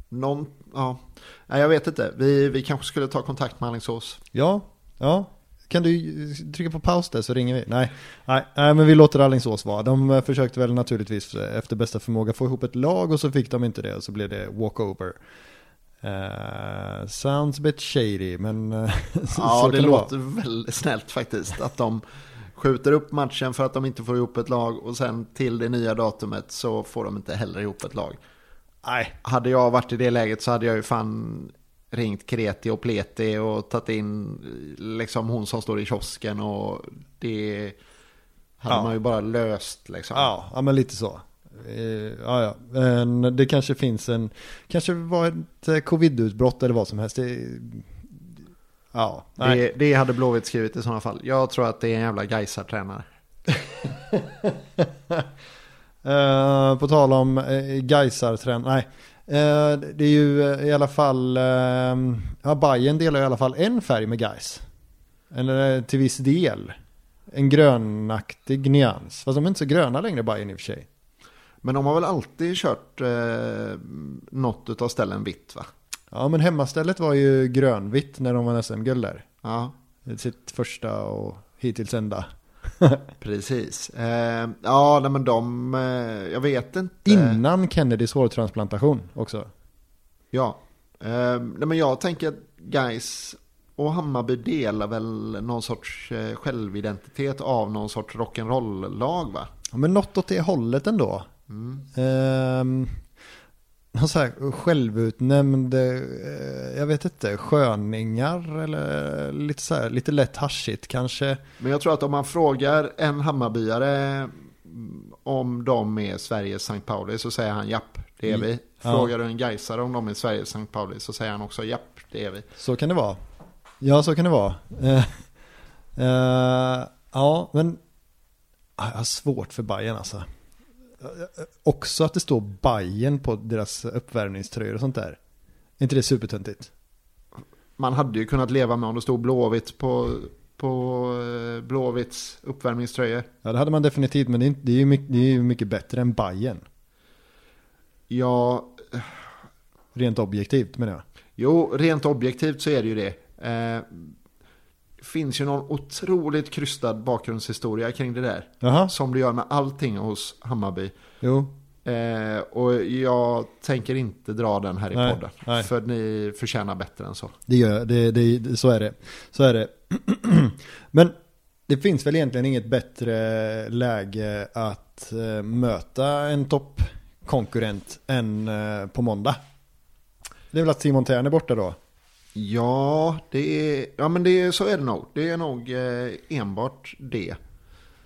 någon, ja. Nej, jag vet inte. Vi, vi kanske skulle ta kontakt med Alingsås. Ja, ja. Kan du trycka på paus där så ringer vi? Nej, nej, nej men vi låter Alingsås vara. De eh, försökte väl naturligtvis eh, efter bästa förmåga få ihop ett lag och så fick de inte det och så blev det walkover. Uh, sounds a bit shady men Ja, det, det låter vara. väldigt snällt faktiskt. Att de skjuter upp matchen för att de inte får ihop ett lag och sen till det nya datumet så får de inte heller ihop ett lag. Nej. Hade jag varit i det läget så hade jag ju fan ringt Kreti och Pleti och tagit in liksom hon som står i kiosken och det hade ja. man ju bara löst liksom. Ja, ja men lite så. Eh, ja, ja. Men det kanske finns en, kanske var ett eh, covid-utbrott eller vad som helst. Det, ja. Det, det hade Blåvitt skrivit i sådana fall. Jag tror att det är en jävla Gaisar-tränare. uh, på tal om uh, Gaisar-tränare, nej. Eh, det är ju eh, i alla fall, ehm, ja Bayern delar i alla fall en färg med Gais. Eller eh, till viss del. En grönaktig nyans. Fast de är inte så gröna längre Bayern i och för sig. Men de har väl alltid kört eh, något av ställen vitt va? Ja men hemmastället var ju grönvitt när de var SM-guld där. Ja. Sitt första och hittills enda. Precis. Eh, ja, nej, men de, eh, jag vet inte. Innan Kennedys hårtransplantation också. Ja. Eh, nej, men jag tänker att guys och Hammarby delar väl någon sorts eh, självidentitet av någon sorts rock'n'roll-lag va? Ja, men något åt det hållet ändå. Mm. Någon så här självutnämnd, eh, jag vet inte, sköningar eller lite så här, lite lätt haschigt kanske. Men jag tror att om man frågar en Hammarbyare om de är Sveriges Sankt Pauli så säger han japp, det är vi. Frågar ja. du en Gaisare om de är Sveriges Sankt Pauli så säger han också japp, det är vi. Så kan det vara. Ja, så kan det vara. Uh, uh, ja, men jag har svårt för Bayern alltså också att det står Bayern på deras uppvärmningströjor och sånt där. Är inte det supertöntigt? Man hade ju kunnat leva med om det stod Blåvitt på, på eh, Blåvitts uppvärmningströjor. Ja, det hade man definitivt, men det är, det är ju mycket, det är mycket bättre än Bayern. Ja. Rent objektivt menar jag. Jo, rent objektivt så är det ju det. Eh, finns ju någon otroligt krystad bakgrundshistoria kring det där. Aha. Som det gör med allting hos Hammarby. Jo. Eh, och jag tänker inte dra den här i nej, podden. Nej. För ni förtjänar bättre än så. Det gör det, det, så är det. Så är det. Men det finns väl egentligen inget bättre läge att eh, möta en toppkonkurrent än eh, på måndag. Det är väl att Simon Thern är borta då? Ja, det är, ja men det, så är det nog. Det är nog eh, enbart det.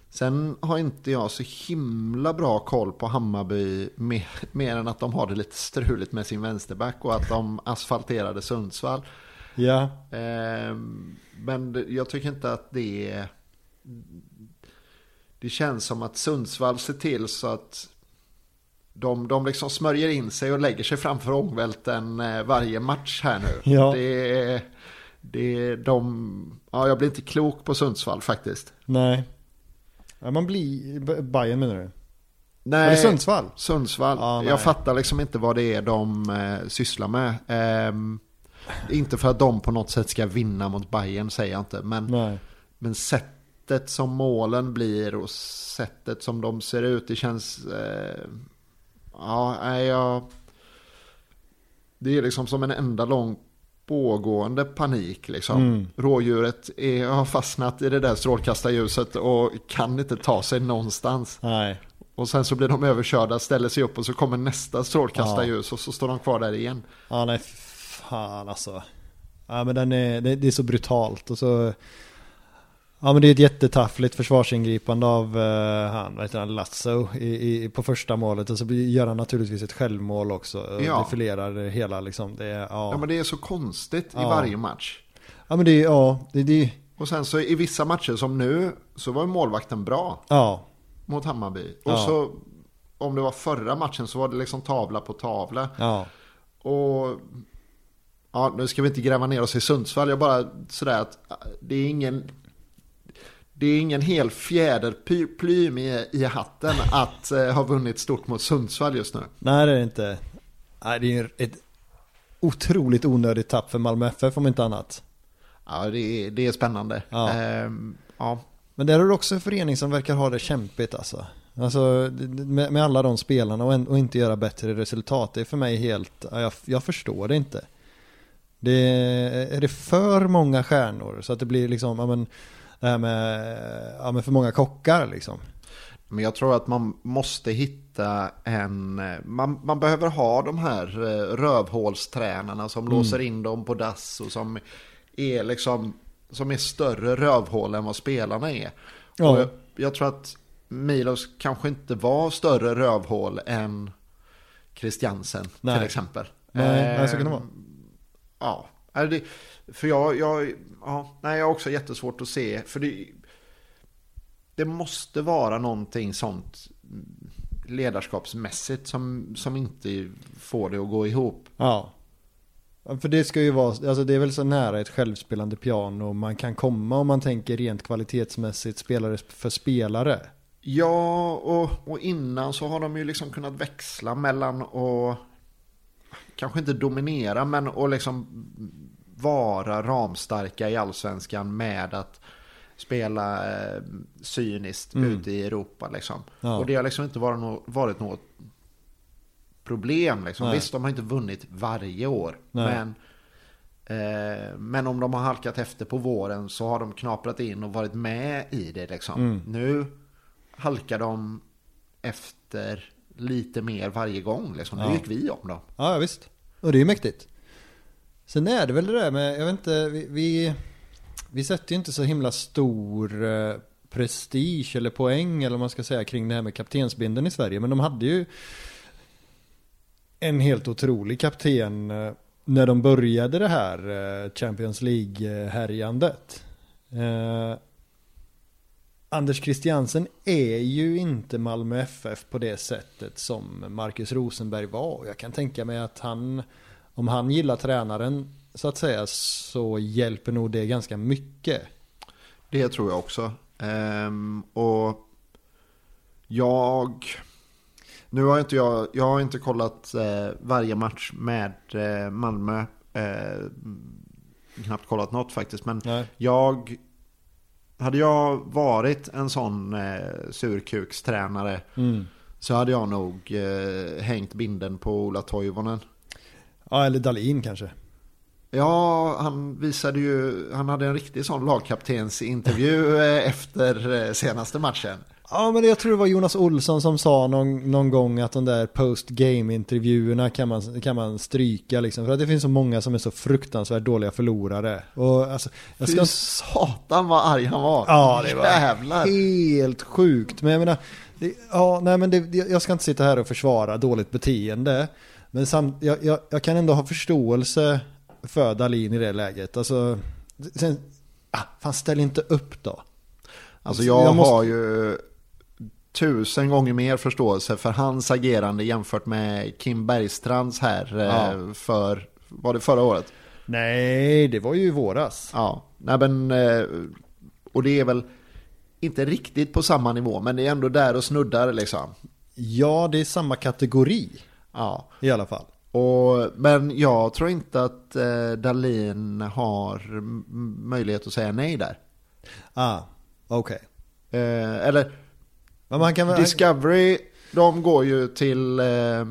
Sen har inte jag så himla bra koll på Hammarby mer, mer än att de har det lite struligt med sin vänsterback och att de asfalterade Sundsvall. Ja, Eh, men jag tycker inte att det är... Det känns som att Sundsvall ser till så att de, de liksom smörjer in sig och lägger sig framför ångvälten eh, varje match här nu. Ja. Det. Det de... Ja, jag blir inte klok på Sundsvall faktiskt. nej. Ja, man blir... Bayern menar du? Nej, det Sundsvall? Sundsvall. Nej. jag fattar liksom inte vad det är de eh, sysslar med. Ehm, inte för att de på något sätt ska vinna mot Bayern säger jag inte. Men, Nej. men sättet som målen blir och sättet som de ser ut. Det känns... Eh, ja, nej, jag... Det är liksom som en enda lång pågående panik liksom. Mm. Rådjuret är, har fastnat i det där strålkastarljuset och kan inte ta sig någonstans. Nej. Och sen så blir de överkörda, ställer sig upp och så kommer nästa strålkastarljus och så står de kvar där igen. Ja, nej, fan alltså. Ja, men den är, det, det är så brutalt och så... Ja, men det är ett jättetaffligt försvarsingripande av uh, han, vad heter han, Lasso i, i, på första målet och så gör han naturligtvis ett självmål också. och Ja. Defilerar hela liksom. Det är, ja. Ja men det är så konstigt i Ja. varje match. ja, men det är, ja, det, det, Och sen så i vissa matcher som nu så var målvakten bra ja, mot Hammarby. Och Ja. så om det var förra matchen så var det liksom tavla på tavla. ja. Och ja, nu ska vi inte gräva ner oss i Sundsvall. Jag bara sådär att det är ingen det är ingen hel fjäderplym i, i hatten att eh, ha vunnit stort mot Sundsvall just nu. Nej, det är det inte. Nej, det är ett otroligt onödigt tapp för Malmö FF om inte annat. Ja, det är, det är spännande. Ja. Ehm, ja. Men där har du också en förening som verkar ha det kämpigt alltså. Alltså det- det- med, med alla de spelarna och, en, och inte göra bättre resultat. Det är för mig helt, ja, jag, jag förstår det inte. Det är, är det för många stjärnor så att det blir liksom, ja men, det här med, ja men för många kockar liksom. Men jag tror att man måste hitta en... eh, Man, man behöver ha de här eh, rövhålstränarna som låser in dem på dass och som är liksom... Som är större rövhål än vad spelarna är. Ja. Och jag, jag tror att Milos kanske inte var större rövhål än Christiansen Nej. till exempel. Nej, nej, så kan det Eh, vara. Ja, är det, för jag, jag, ja, nej, jag har också jättesvårt att se. För det, det måste vara någonting sånt ledarskapsmässigt som, som inte får det att gå ihop. Ja. För det ska ju vara, alltså det är väl så nära ett självspelande piano man kan komma om man tänker rent kvalitetsmässigt spelare för spelare. Ja, och, och innan så har de ju liksom kunnat växla mellan och kanske inte dominera men att liksom vara ramstarka i allsvenskan med att spela eh, cyniskt Mm. ute i Europa liksom. Ja. Och det har liksom inte varit, nå- varit något problem liksom. Nej. Visst, de har inte vunnit varje år. Nej. Men, eh, men om de har halkat efter på våren så har de knaprat in och varit med i det liksom. Mm. Nu halkar de efter lite mer varje gång liksom. Nu Ja. gick vi om dem. Ja, visst. Och det är ju mäktigt. Sen är det väl det där med, jag vet inte, vi, vi, vi sätter ju inte så himla stor eh, prestige eller poäng eller vad man ska säga kring det här med kaptensbindeln i Sverige. Men de hade ju en helt otrolig kapten eh, när de började det här eh, Champions League-härjandet. Eh, Anders Christiansen är ju inte Malmö FF på det sättet som Marcus Rosenberg var. Jag kan tänka mig att han, om han gillar tränaren så att säga, så hjälper nog det ganska mycket. Det tror jag också. Ehm, och jag... Nu har inte jag, jag har inte kollat eh, varje match med eh, Malmö. Eh, knappt kollat något faktiskt. Men Nej. jag... Hade jag varit en sån eh, surkukstränare Mm. så hade jag nog eh, hängt binden på Ola Toivonen. Ja, eller Dalin kanske. Ja, han visade ju, han hade en riktig sån lagkaptensintervju eh, efter eh, senaste matchen. Ja men jag tror det var Jonas Olsson som sa någon, någon gång att de där post game intervjuerna kan man, kan man stryka liksom. För att det finns så många som är så fruktansvärt dåliga förlorare. Och alltså, jag ska... Fy satan vad arg han var. Ja, det var Jävlar. helt sjukt. Men jag menar, det, ja, nej men det, jag ska inte sitta här och försvara dåligt beteende. Men samt, jag, jag, jag kan ändå ha förståelse för Dalin i det läget. Alltså, sen, ah, fan ställ inte upp då. Alltså jag, Jag måste- har ju tusen gånger mer förståelse för hans agerande jämfört med Kim Bergstrands här eh, Ja. för, var det förra året? Nej, det var ju i våras. Ja, nej men, eh, och det är väl inte riktigt på samma nivå, men det är ändå där och snuddar liksom. Ja, det är samma kategori Ja, i alla fall. och, men jag tror inte att eh, Dalin har möjlighet att säga nej där. Ah, okej. Eh, eller man kan. Discovery, de går ju till, eh,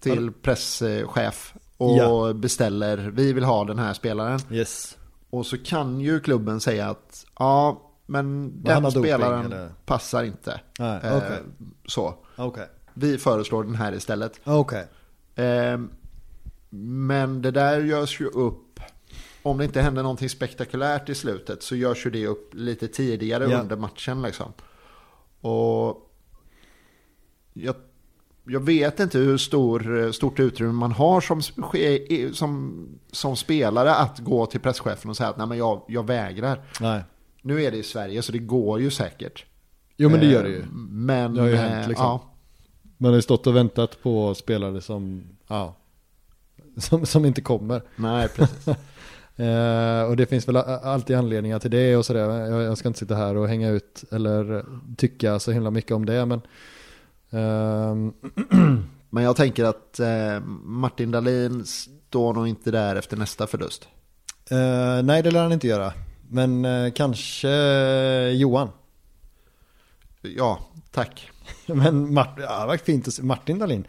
till presschef och Ja. beställer, vi vill ha den här spelaren. Yes. Och så kan ju klubben säga att ja, men den doping, spelaren eller? passar inte. Nej, Eh, okej. Så, Okej. Vi föreslår den här istället. Okej. Eh, men det där görs ju upp, om det inte händer någonting spektakulärt i slutet så görs ju det upp lite tidigare Ja. under matchen liksom. Och jag, jag vet inte hur stor, stort utrymme man har som, som, som spelare att gå till presschefen och säga att nej men jag, jag vägrar. Nej. Nu är det i Sverige så det går ju säkert. Jo men det gör det ju. Men, Det har ju hänt, liksom. ja, Man har ju stått och väntat på spelare som, ja, som, som inte kommer. nej precis. Eh, och det finns väl alltid anledningar till det och sådär. Jag, jag ska inte sitta här och hänga ut eller tycka så himla mycket om det. Men ehm, Men jag tänker att eh, Martin Dahlin står nog inte där efter nästa förlust. eh, nej, det lär han inte göra. Men eh, kanske Johan. Ja, tack. Men Mart, ja, det fint att se Martin Dahlin.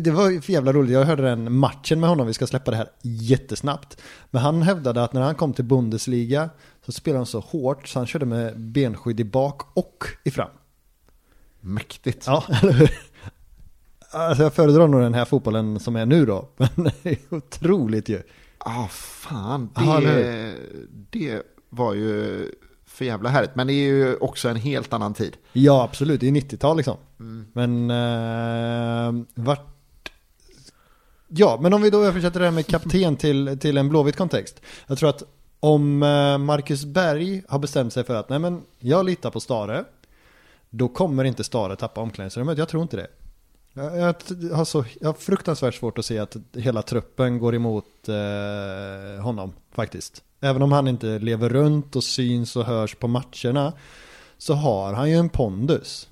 Det var ju för jävla roligt. Jag hörde den matchen med honom. Vi ska släppa det här jättesnabbt. Men han hävdade att när han kom till Bundesliga så spelade han så hårt så han körde med benskydd i bak och i fram. Mäktigt. Ja, eller hur? Alltså jag föredrar nog den här fotbollen som är nu då. Men det är otroligt ju. ah, fan. Ja, Det, det var ju för jävla härligt. Men det är ju också en helt annan tid. Ja, absolut. Det är 90-tal liksom. Mm. Men eh, vart... Ja, men om vi då översätter det här med kapten till, till en blåvit kontext. Jag tror att om eh, Marcus Berg har bestämt sig för att nej men jag litar på Stare. Då kommer inte Stare tappa omklädningsrummet. Jag tror inte det. Jag, jag, har så, jag har fruktansvärt svårt att se att hela truppen går emot eh, honom faktiskt. Även om han inte lever runt och syns och hörs på matcherna så har han ju en pondus.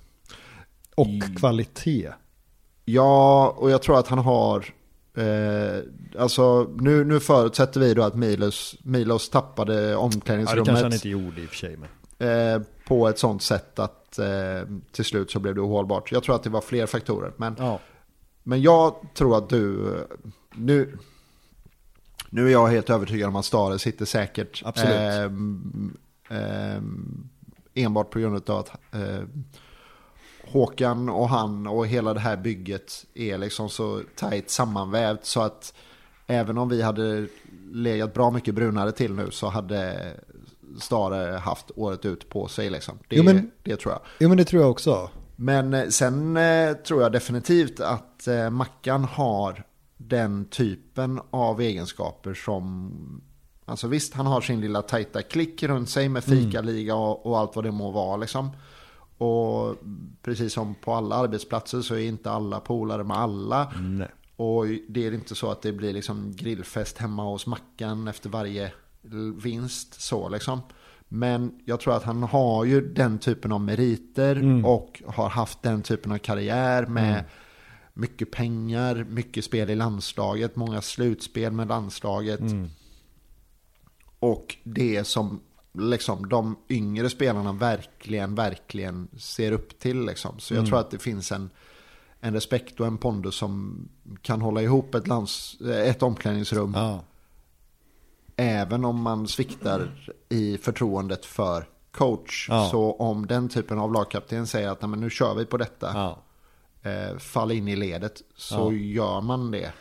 Och Mm. kvalitet. Ja, och jag tror att han har... Eh, alltså, nu, nu förutsätter vi då att Milos, Milos tappade Ja, det omklädningsrummet. kanske han inte gjorde i och för sig. Men... eh, på ett sånt sätt att eh, till slut så blev det ohållbart. Jag tror att det var fler faktorer. Men, Ja. men jag tror att du... Nu, nu är jag helt övertygad om att Stare sitter säkert. Absolut. ehm, ehm, enbart på grund av att eh, Håkan och han och hela det här bygget är liksom så tajt sammanvävt så att även om vi hade legat bra mycket brunare till nu så hade Stare haft året ut på sig liksom. Det, Jo, men- det tror jag. Jo men det tror jag också. Men eh, sen eh, tror jag definitivt att eh, Mackan har den typen av egenskaper som Alltså visst, han har sin lilla tajta klick runt sig med fikaliga och, och allt vad det må vara liksom. Och precis som på alla arbetsplatser så är inte alla polare med alla. Nej. Och det är inte så att det blir liksom grillfest hemma hos Mackan efter varje vinst så liksom. Men jag tror att han har ju den typen av meriter och har haft den typen av karriär med mycket pengar, mycket spel i landslaget, många slutspel med landslaget. Och det som liksom de yngre spelarna verkligen, verkligen ser upp till. Liksom. Så jag tror att det finns en, en respekt och en pondus som kan hålla ihop ett, lands, ett omklädningsrum. Ja. Även om man sviktar i förtroendet för coach. Ja. Så om den typen av lagkapten säger att "Nej, men nu kör vi på detta. Ja. Eh, fall in i ledet. Så Ja. gör man det.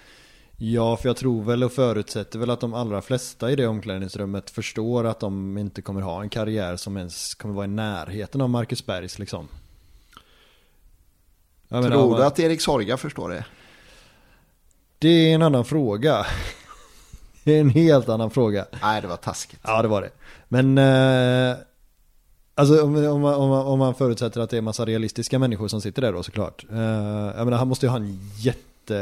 Ja, för jag tror väl och förutsätter väl att de allra flesta i det omklädningsrummet förstår att de inte kommer ha en karriär som ens kommer vara i närheten av Marcus Bergs liksom. Jag menar, Tror vad- du att Erik Sorga förstår det? Det är en annan fråga. Det är en helt annan fråga. Nej, det var taskigt. Ja, det var det. Men, eh, alltså om, om, man, om, om man förutsätter att det är massa realistiska människor som sitter där då såklart. Eh, jag menar, han måste ju ha en jätte,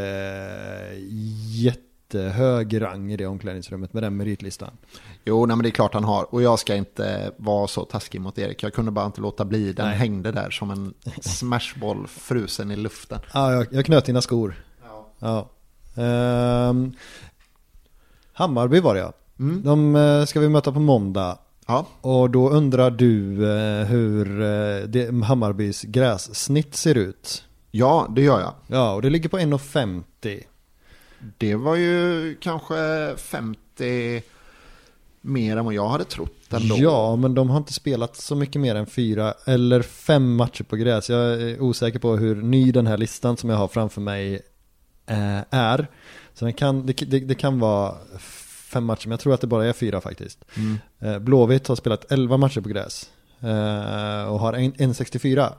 jättehög rang i det omklädningsrummet med den meritlistan. Jo, nej, men det är klart han har. Och jag ska inte vara så taskig mot Erik. Jag kunde bara inte låta bli. Den Nej. hängde där som en smashboll frusen i luften. Ja, jag, jag knöt dina skor. Ja. Ehm, Hammarby var det ja. Mm. De eh, ska vi möta på måndag. Ja, Och då undrar du eh, hur eh, Hammarbys grässnitt ser ut. ja, det gör jag. Ja, och det ligger på 1,50. Det var ju kanske 50 mer än vad jag hade trott ändå. Ja, men de har inte spelat så mycket mer än fyra eller fem matcher på gräs. Jag är osäker på hur ny den här listan som jag har framför mig är. Så den kan, det, det, det kan vara fem matcher, men jag tror att det bara är fyra faktiskt. Mm. Eh, Blåvitt har spelat 11 matcher på gräs eh, och har en- 1,64.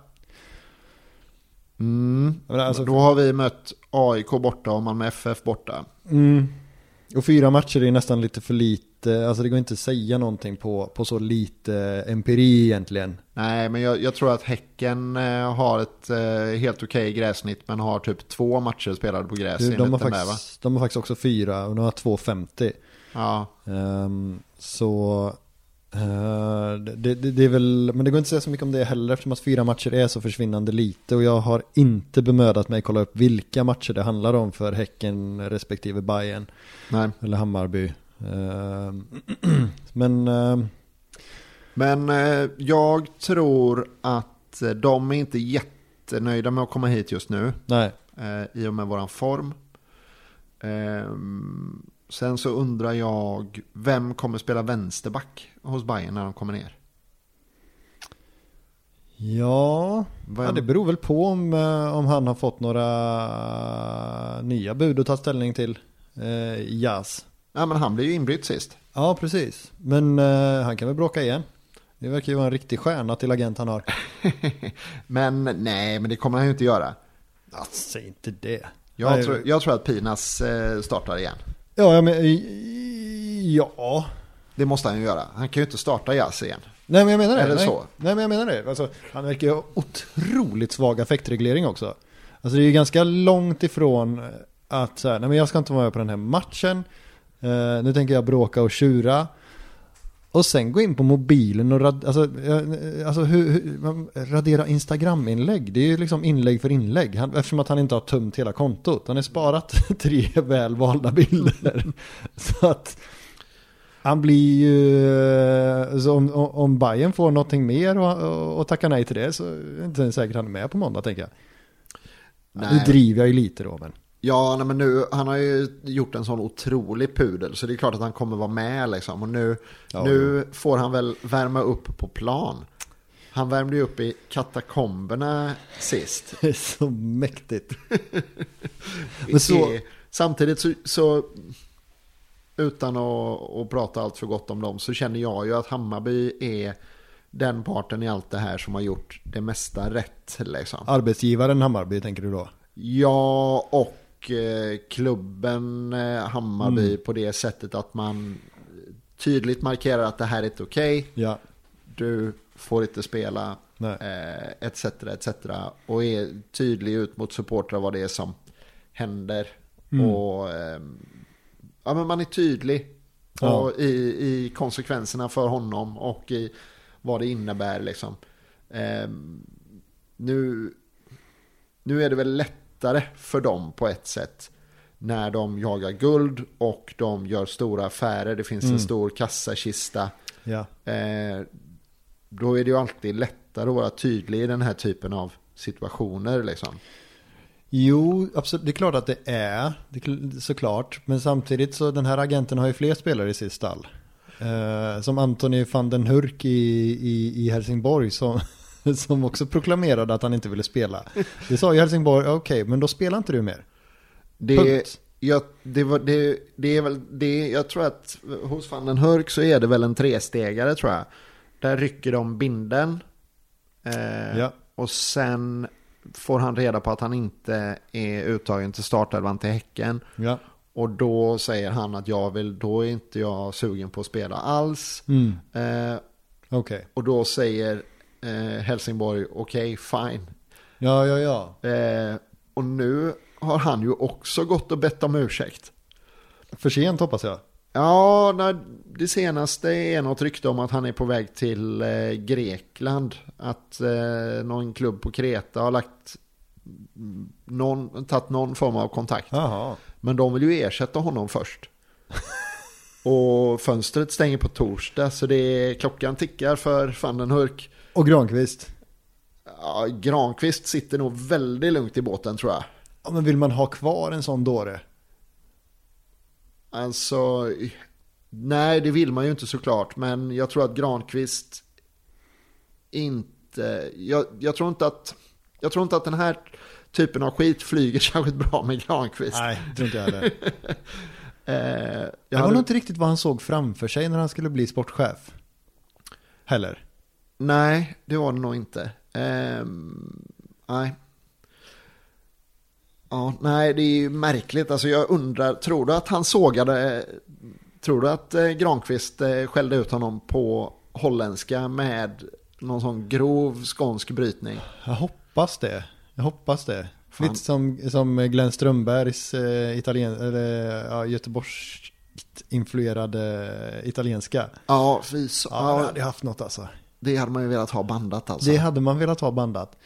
Mm. Alltså- Då har vi mött AIK borta och Malmö FF borta. Mm. Och fyra matcher är nästan lite för lite, alltså det går inte att säga någonting på, på så lite empiri egentligen. Nej, men jag, jag tror att Häcken eh, har ett eh, helt okej gräsnitt men har typ två matcher spelade på gräs Du, de, har den där va? faktiskt, de har faktiskt också fyra och de har 2,50. Ja, Ehm, så eh, det, det, det är väl, men det går inte att säga så mycket om det heller eftersom att fyra matcher är så försvinnande lite och jag har inte bemödat mig kolla upp vilka matcher det handlar om för Häcken respektive Bayern nej. eller Hammarby. Ehm, men ehm, Men jag tror att de är inte jättenöjda med att komma hit just nu. nej, i och med våran form. Sen så undrar jag, vem kommer spela vänsterback hos Bayern när de kommer ner? ja, ja det beror väl på om, eh, om han har fått några nya bud att ta ställning till. Uh, Jazz. Ja, men han blev ju inbytt sist. Ja, precis. Men eh, han kan väl bråka igen. Det verkar ju vara en riktig stjärna till agent han har. Men nej, men det kommer han ju inte göra. Säg inte det. Jag, tror, jag tror att Pinas eh, startar igen. Ja, men, ja. Det måste han ju göra. Han kan ju inte starta Jazz igen. Nej men jag menar det. Nej. så? Nej men jag menar det. Alltså, han verkar ju ha otroligt svag affektreglering också. Alltså det är ju ganska långt ifrån att så här, nej men jag ska inte vara med på den här matchen. Eh, nu tänker jag bråka och tjura. Och sen gå in på mobilen och rad, alltså, eh, alltså hur, hur, radera Instagram-inlägg. Det är ju liksom inlägg för inlägg. Han, eftersom att han inte har tömt hela kontot. Han har sparat tre väl valda bilder. Så att han blir ju, eh, om, om- Bayern får någonting mer och, och, tackar nej till det så är det inte säkert han är med på måndag tänker jag. Nu Nej. driver jag ju lite då men. Ja, nej, men nu, han har ju gjort en sån otrolig pudel så det är klart att han kommer vara med liksom. Och nu, Ja, nu får han väl värma upp på plan. Han värmde ju upp i katakomberna sist. Så mäktigt. Men så- Samtidigt så, så utan att, att prata allt för gott om dem så känner jag ju att Hammarby är den parten i allt det här som har gjort det mesta rätt. Liksom. Arbetsgivaren Hammarby tänker du då? Ja, och klubben eh, Hammarby Mm. på det sättet att man tydligt markerar att det här är inte okej. Ja. Du får inte spela, Nej. eh, etc. etc. Och är tydlig ut mot supportrar vad det är som händer. Mm. Och eh, ja, men man är tydlig Ja. och i, i konsekvenserna för honom och i vad det innebär. Liksom. Eh, nu, nu är det väl lättare för dem på ett sätt när de jagar guld och de gör stora affärer. Det finns Mm. en stor kassakista. Ja. Eh, då är det ju alltid lättare att vara tydlig i den här typen av situationer. Liksom. Jo, absolut. Det är klart att det är. Det är kl- såklart. Men samtidigt så den här agenten har ju fler spelare i sitt stall. Eh, som Antoni van den Hurk i, i, i Helsingborg som, som också proklamerade att han inte ville spela. Det sa ju Helsingborg, okej, men då spelar inte du mer. Det, Punkt. jag, det, var, det, det är väl, det, jag tror att hos van den Hurk så är det väl en trestegare tror jag. Där rycker de binden. Eh, Ja. Och sen får han reda på att han inte är uttagen till startelvan till Häcken. Ja. Och då säger han att jag vill, då är inte jag sugen på att spela alls. Mm. Eh, Okej. och då säger eh, Helsingborg okej, fine. Ja, ja, ja. Eh, och nu har han ju också gått och bett om ursäkt. För sent hoppas jag. Ja, när det senaste är något rykte om att han är på väg till eh, Grekland. Att eh, någon klubb på Kreta har lagt någon, tagit någon form av kontakt. Jaha. Men de vill ju ersätta honom först. Och fönstret stänger på torsdag så det är, klockan tickar för van den Hurk. Och Granqvist. Ja, Granqvist sitter nog väldigt lugnt i båten tror jag. Ja, men vill man ha kvar en sån dåre? Alltså, nej det vill man ju inte såklart. Men jag tror att Granqvist inte, jag, jag tror inte att, jag tror inte att den här typen av skit flyger särskilt bra med Granqvist. Nej, det tror inte jag heller. Eh, jag var hade, nog inte riktigt vad han såg framför sig när han skulle bli sportchef. Heller. Nej, det var det nog inte. Ehm, nej. Ja, nej, det är ju märkligt. Alltså jag undrar, tror du att han sågade, tror du att eh, Granqvist eh, skällde ut honom på holländska med någon sån grov skånsk brytning? Jag hoppas det. Jag hoppas det. Fan. Lite som, som Glenn Strömbergs eh, italien, eller, ja, Göteborgs influerade italienska. Ja, fy så, Ja, det ja, hade jag haft något alltså det hade man ju velat ha bandat alltså. Det hade man velat ha bandat.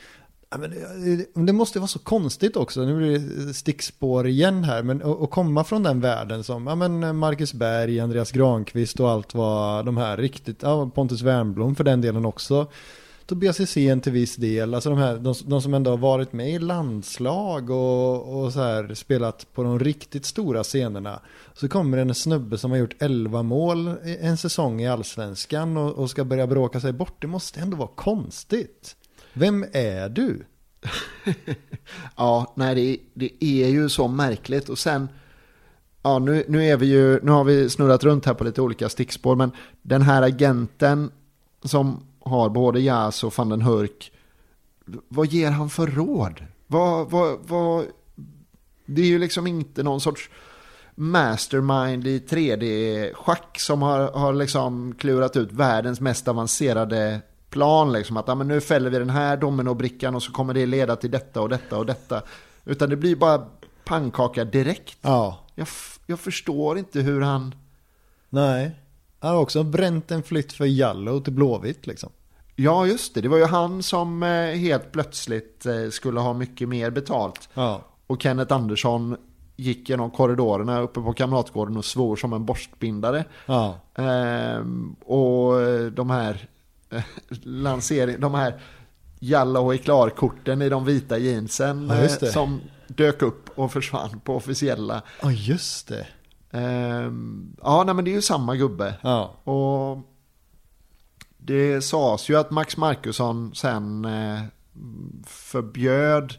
Eh, det, måste vara så konstigt också, nu blir det stickspår igen här, men att att komma från den världen som ja, men Marcus Berg, Andreas Granqvist och allt vad de här riktigt, ja, Pontus Wernbloom för den delen också. Tobias BCC till viss del, alltså de, här, de, de som ändå har varit med i landslag och, och så här spelat på de riktigt stora scenerna. Så kommer en snubbe som har gjort 11 mål en säsong i allsvenskan och, och ska börja bråka sig bort. Det måste ändå vara konstigt. Vem är du? Ja, nej det, det är ju så märkligt och sen Ja, nu, nu är vi ju, nu har vi snurrat runt här på lite olika stickspår, men den här agenten som har både Jas och van den Hurk, vad ger han för råd? Vad, vad, vad, det är ju liksom inte någon sorts mastermind i 3D-schack som har, har liksom klurat ut världens mest avancerade plan. Liksom. Att ja, men nu fäller vi den här dominobrickan och så kommer det leda till detta och detta och detta. Utan det blir bara pannkaka direkt. Ja, Jag, jag förstår inte hur han... nej. Han har också bränt en flytt för Jallow till Blåvitt liksom. Ja, just det. Det var ju han som eh, helt plötsligt eh, skulle ha mycket mer betalt. Ja. Och Kenneth Andersson gick genom korridorerna uppe på Kamratgården och svor som en borstbindare. Ja. Ehm, och eh, de här lansering, de här Jallow i klarkorten i de vita jeansen Ja, som dök upp och försvann på officiella. Ja, just det. Ehm, ja, nej men det är ju samma gubbe. Ja. Och det sades ju att Max Markusson sen eh, förbjöd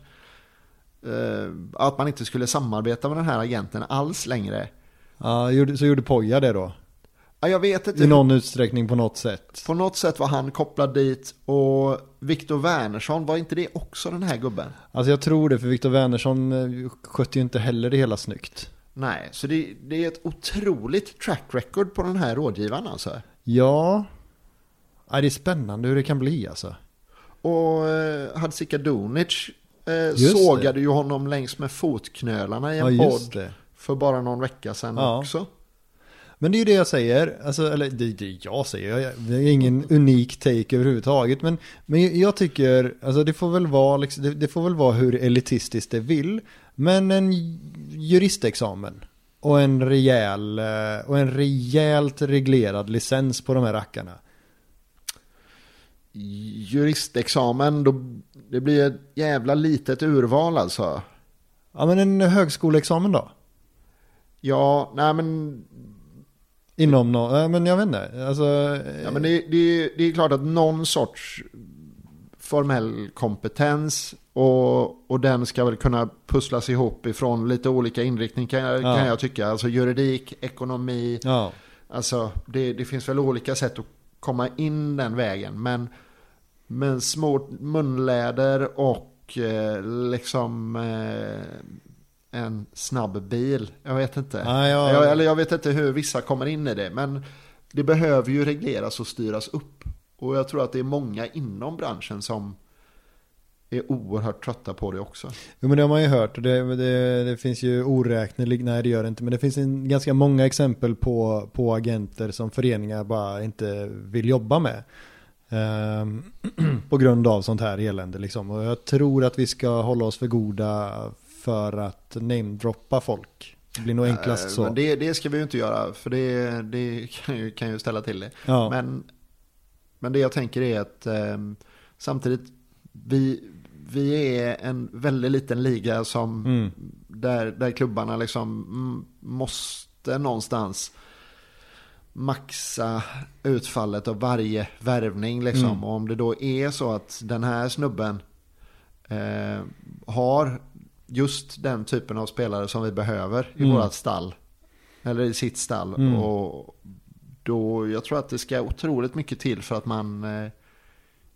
eh, att man inte skulle samarbeta med den här agenten alls längre. ja så gjorde Poja det då? Ja, jag vet inte. I någon utsträckning på något sätt. På något sätt var han kopplad dit och Viktor Wernersson, var inte det också den här gubben? Alltså jag tror det, för Viktor Wernersson eh, skötte ju inte heller det hela snyggt. Nej, så det, det är ett otroligt track record på den här rådgivaren alltså. Ja. ja, det är spännande hur det kan bli alltså. Och eh, Hadzika Dunic eh, sågade ju honom längs med fotknölarna i Ja, en just podd det. för bara någon vecka sedan Ja. också. Men det är ju det jag säger, alltså, eller det är det jag säger, det är ingen unik take överhuvudtaget. Men, men jag tycker, alltså det får väl vara, liksom, det, det får väl vara hur elitistiskt det vill. Men en juristexamen och en rejäl, eh, och en rejält reglerad licens på de här rackarna. Juristexamen, då, det blir ett jävla litet urval alltså. Ja men en högskoleexamen då? Ja, nej men Inom någon, men jag vet inte. Alltså, Ja, men det, det, det är klart att någon sorts formell kompetens och, och den ska väl kunna pusslas ihop ifrån lite olika inriktning kan jag, Ja. kan jag tycka. Alltså juridik, ekonomi, ja. alltså det, det finns väl olika sätt att komma in den vägen. Men, men små munläder och eh, liksom eh, en snabb bil. Jag vet inte. Ja, ja. Jag, eller jag vet inte hur vissa kommer in i det. Men det behöver ju regleras och styras upp. Och jag tror att det är många inom branschen som är oerhört trötta på det också. Jo men det har man ju hört och det, det, det finns ju oräknelig, nej det gör det inte, men det finns en, ganska många exempel på, på agenter som föreningar bara inte vill jobba med. Ehm, på grund av sånt här elände liksom. Och jag tror att vi ska hålla oss för goda för att namedroppa folk. Det blir nog enklast Eh, så. Men det, det ska vi ju inte göra, för det, det kan, ju, kan ju ställa till det. ja. Men, men det jag tänker är att eh, samtidigt, vi, vi är en väldigt liten liga som Mm. där, där klubbarna liksom måste någonstans maxa utfallet av varje värvning. Liksom. Mm. Och om det då är så att den här snubben eh, har just den typen av spelare som vi behöver i Mm. vårat stall. Eller i sitt stall. Mm. Och då, jag tror att det ska otroligt mycket till för att man eh,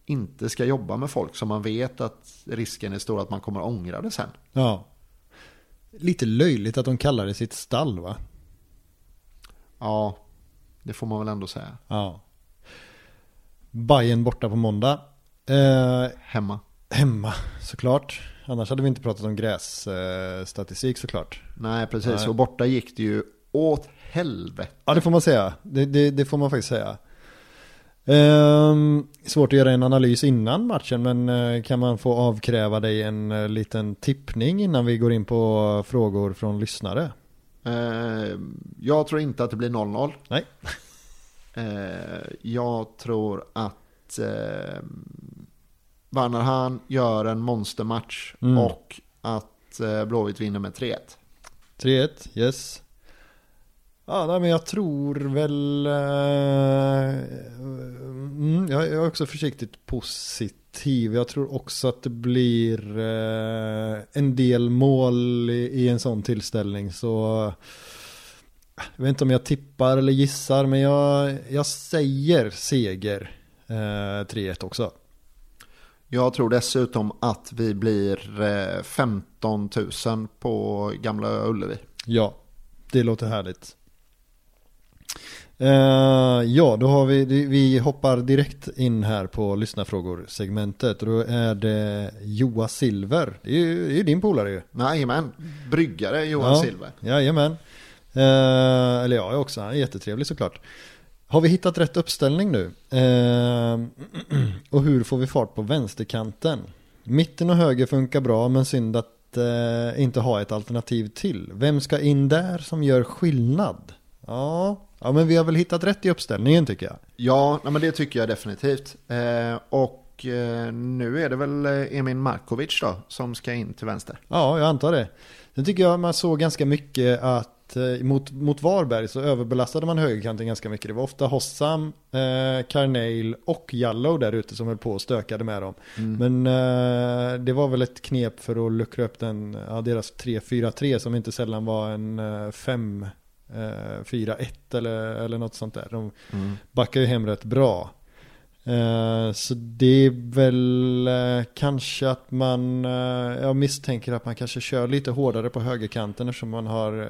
inte ska jobba med folk som man vet att risken är stor att man kommer ångra det sen. ja. Lite löjligt att de kallar det sitt stall va? Ja, det får man väl ändå säga. Ja. Bayern borta på måndag. Eh, Hemma. hemma såklart. Annars hade vi inte pratat om grässtatistik såklart. Nej, precis. Nej. Och borta gick det ju åt helvete. Ja det får man säga. Det, det, det får man faktiskt säga. Ehm, svårt att göra en analys innan matchen men eh, kan man få avkräva dig en eh, liten tippning innan vi går in på frågor från lyssnare? Eh, jag tror inte att det blir 0-0. Nej. Eh, jag tror att eh, Vannerhan gör en monstermatch Mm. och att eh, Blåvitt vinner med 3-1. 3-1, yes. Ja, nej, men jag tror väl... Eh, mm, jag är också försiktigt positiv. Jag tror också att det blir eh, en del mål i, i en sån tillställning. Så jag vet inte om jag tippar eller gissar, men jag, jag säger seger. Eh, 3-1 också. Jag tror dessutom att vi blir eh, 15 000 på Gamla Ullevi. Ja, det låter härligt. Eh, ja, då har vi, vi hoppar direkt in här på lyssnarfrågor-segmentet. Och då är det Joa Silver. Det är ju, det är ju din polare ju. Jajamän, bryggare Johan Ja. Silver. Jajamän. Eh, eller jag också, han är jättetrevlig såklart. Har vi hittat rätt uppställning nu? Eh, och hur får vi fart på vänsterkanten? Mitten och höger funkar bra men synd att eh, inte ha ett alternativ till. Vem ska in där som gör skillnad? Ja, ja men vi har väl hittat rätt i uppställningen tycker jag. Ja, men det tycker jag definitivt. Eh, och eh, nu är det väl eh, Emin Markovic då som ska in till vänster. Ja, jag antar det. Sen tycker jag man såg ganska mycket att eh, mot, mot Varberg så överbelastade man högerkanten ganska mycket. Det var ofta Hossam, eh, Carneil och Jallow där ute som höll på och stökade med dem. Men eh, det var väl ett knep för att luckra upp den, ja, deras 3-4-3 som inte sällan var en eh, 5 eh, 4-1 eller, eller något sånt där. De backar ju hem rätt bra. Eh, Så det är väl eh, kanske att man, eh, jag misstänker att man kanske kör lite hårdare på högerkanten eftersom man har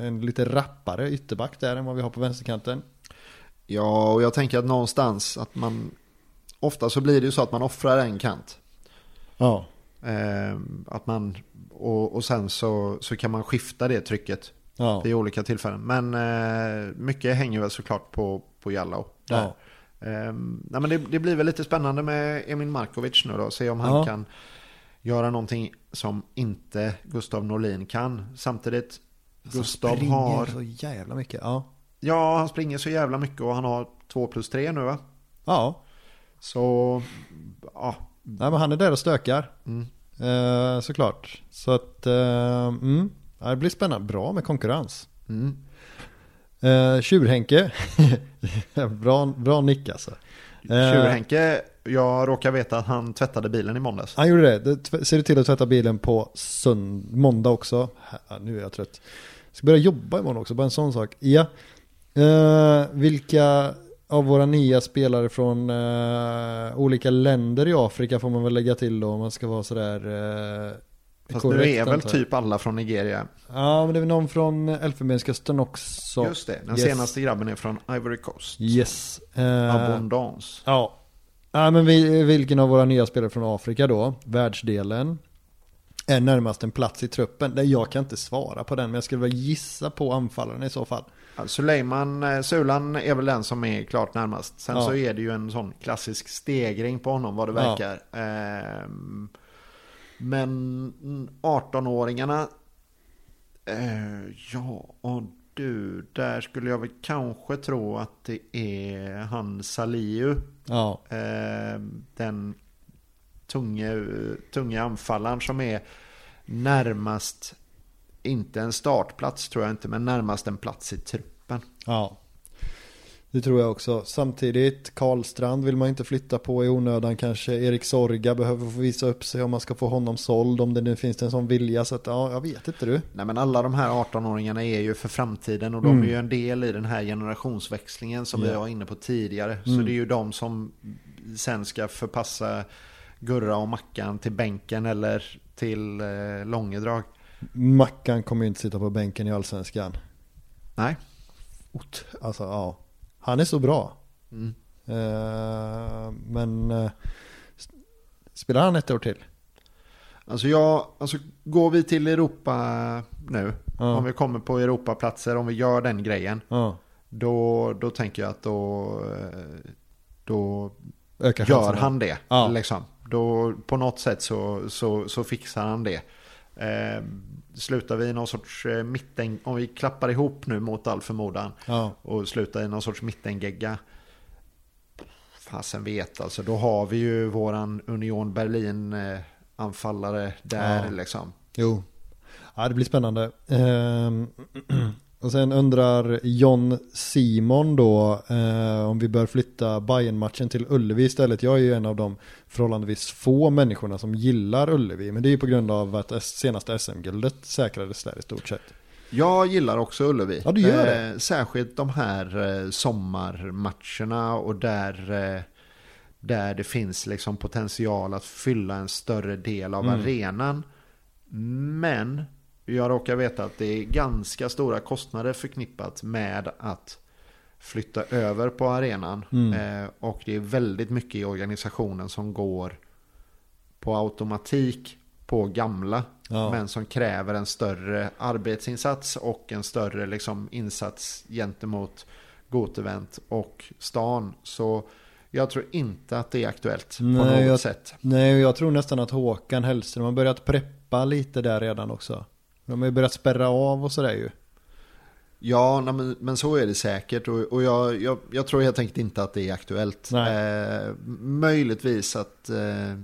en lite rappare ytterback där än vad vi har på vänsterkanten. Ja, och jag tänker att någonstans att man ofta så blir det ju så att man offrar en kant. Ja, att man, och, och sen så, så kan man skifta det trycket ja, vid olika tillfällen. Men mycket hänger väl såklart på, på Jallow. Ja. Eh, nej, men det, det blir väl lite spännande med Emin Markovic nu då. Se om han Ja. kan göra någonting som inte Gustav Norlin kan. Samtidigt, Gustav Som springer har... så jävla mycket. Ja, Ja, han springer så jävla mycket och han har 2 plus 3 nu va? ja. Så, ja. Nej, men han är där och stökar. Mm. Eh, såklart. Så att, eh, mm, det blir spännande. Bra med konkurrens. Mm. Uh, Tjurhenke. bra, bra nick alltså. Eh, Tjurhenke, jag råkar veta att han tvättade bilen i måndags. Han gjorde det. ser du till att tvätta bilen på sund måndag också. Nu är jag trött. Jag ska börja jobba imorgon också, bara en sån sak. Ja. Uh, vilka av våra nya spelare från uh, olika länder i Afrika får man väl lägga till då om man ska vara sådär uh, Fast korrekt, nu är väl typ alla från Nigeria? Ja, men det är väl någon från Elfenbenskusten också. Just det, den yes. senaste grabben är från Ivory Coast. Yes. Uh, Abondance. Ja. Ja, men vi, vilken av våra nya spelare från Afrika då, världsdelen, är närmast en plats i truppen? Jag kan inte svara på den, men jag skulle väl gissa på anfallaren i så fall. Suleiman eh, Sulan är väl den som är klart närmast. Sen ja. så är det ju en sån klassisk stegring på honom vad det verkar. Ja. Ehm, men 18-åringarna, eh, ja och du, där skulle jag väl kanske tro att det är han Saliu. Ja. Eh, den tunga, tunga anfallaren som är närmast, inte en startplats tror jag inte, men närmast en plats i truppen. Ja. Det tror jag också. Samtidigt, Karlstrand vill man inte flytta på i onödan kanske. Erik Sorga behöver få visa upp sig om man ska få honom såld. Om det nu finns en sån vilja. Så att, ja, jag vet inte du. Nej men alla de här 18-åringarna är ju för framtiden. Och de mm. är ju en del i den här generationsväxlingen som yeah. vi var inne på tidigare. Så mm. det är ju de som sen ska förpassa Gurra och Mackan till bänken eller till eh, Långedrag. Mackan kommer ju inte sitta på bänken i Allsvenskan. Nej. Alltså ja. Han är så bra. Mm. Uh, men uh, spelar han ett år till? Alltså jag, alltså går vi till Europa nu, uh. om vi kommer på Europaplatser, om vi gör den grejen. Då, då tänker jag att då, eh, då Ökar gör han det. Liksom. Då, på något sätt så, så, så fixar han det. Slutar vi i någon sorts eh, mitten, om vi klappar ihop nu mot all förmodan ja. och slutar i någon sorts mittengegga. Fasen vet alltså, då har vi ju våran Union Berlin eh, anfallare där ja. liksom. Jo, ja, det blir spännande. Och sen undrar John Simon då eh, om vi bör flytta bayern matchen till Ullevi istället. Jag är ju en av de förhållandevis få människorna som gillar Ullevi. Men det är ju på grund av att senaste SM-guldet säkrades där i stort sett. Jag gillar också Ullevi. Ja, du gör det. Eh, särskilt de här eh, sommarmatcherna och där, eh, där det finns liksom potential att fylla en större del av mm. arenan. Men jag råkar veta att det är ganska stora kostnader förknippat med att flytta över på arenan. Mm. Eh, och det är väldigt mycket i organisationen som går på automatik på gamla. Ja. Men som kräver en större arbetsinsats och en större liksom, insats gentemot Gotevent och stan. Så jag tror inte att det är aktuellt nej, på något jag, sätt. Nej, jag tror nästan att Håkan Hellström har börjat preppa lite där redan också. De har ju börjat spärra av och sådär ju. Ja, men, men så är det säkert och, och jag, jag, jag, tror helt enkelt inte att det är aktuellt. Eh, möjligtvis att... Eh,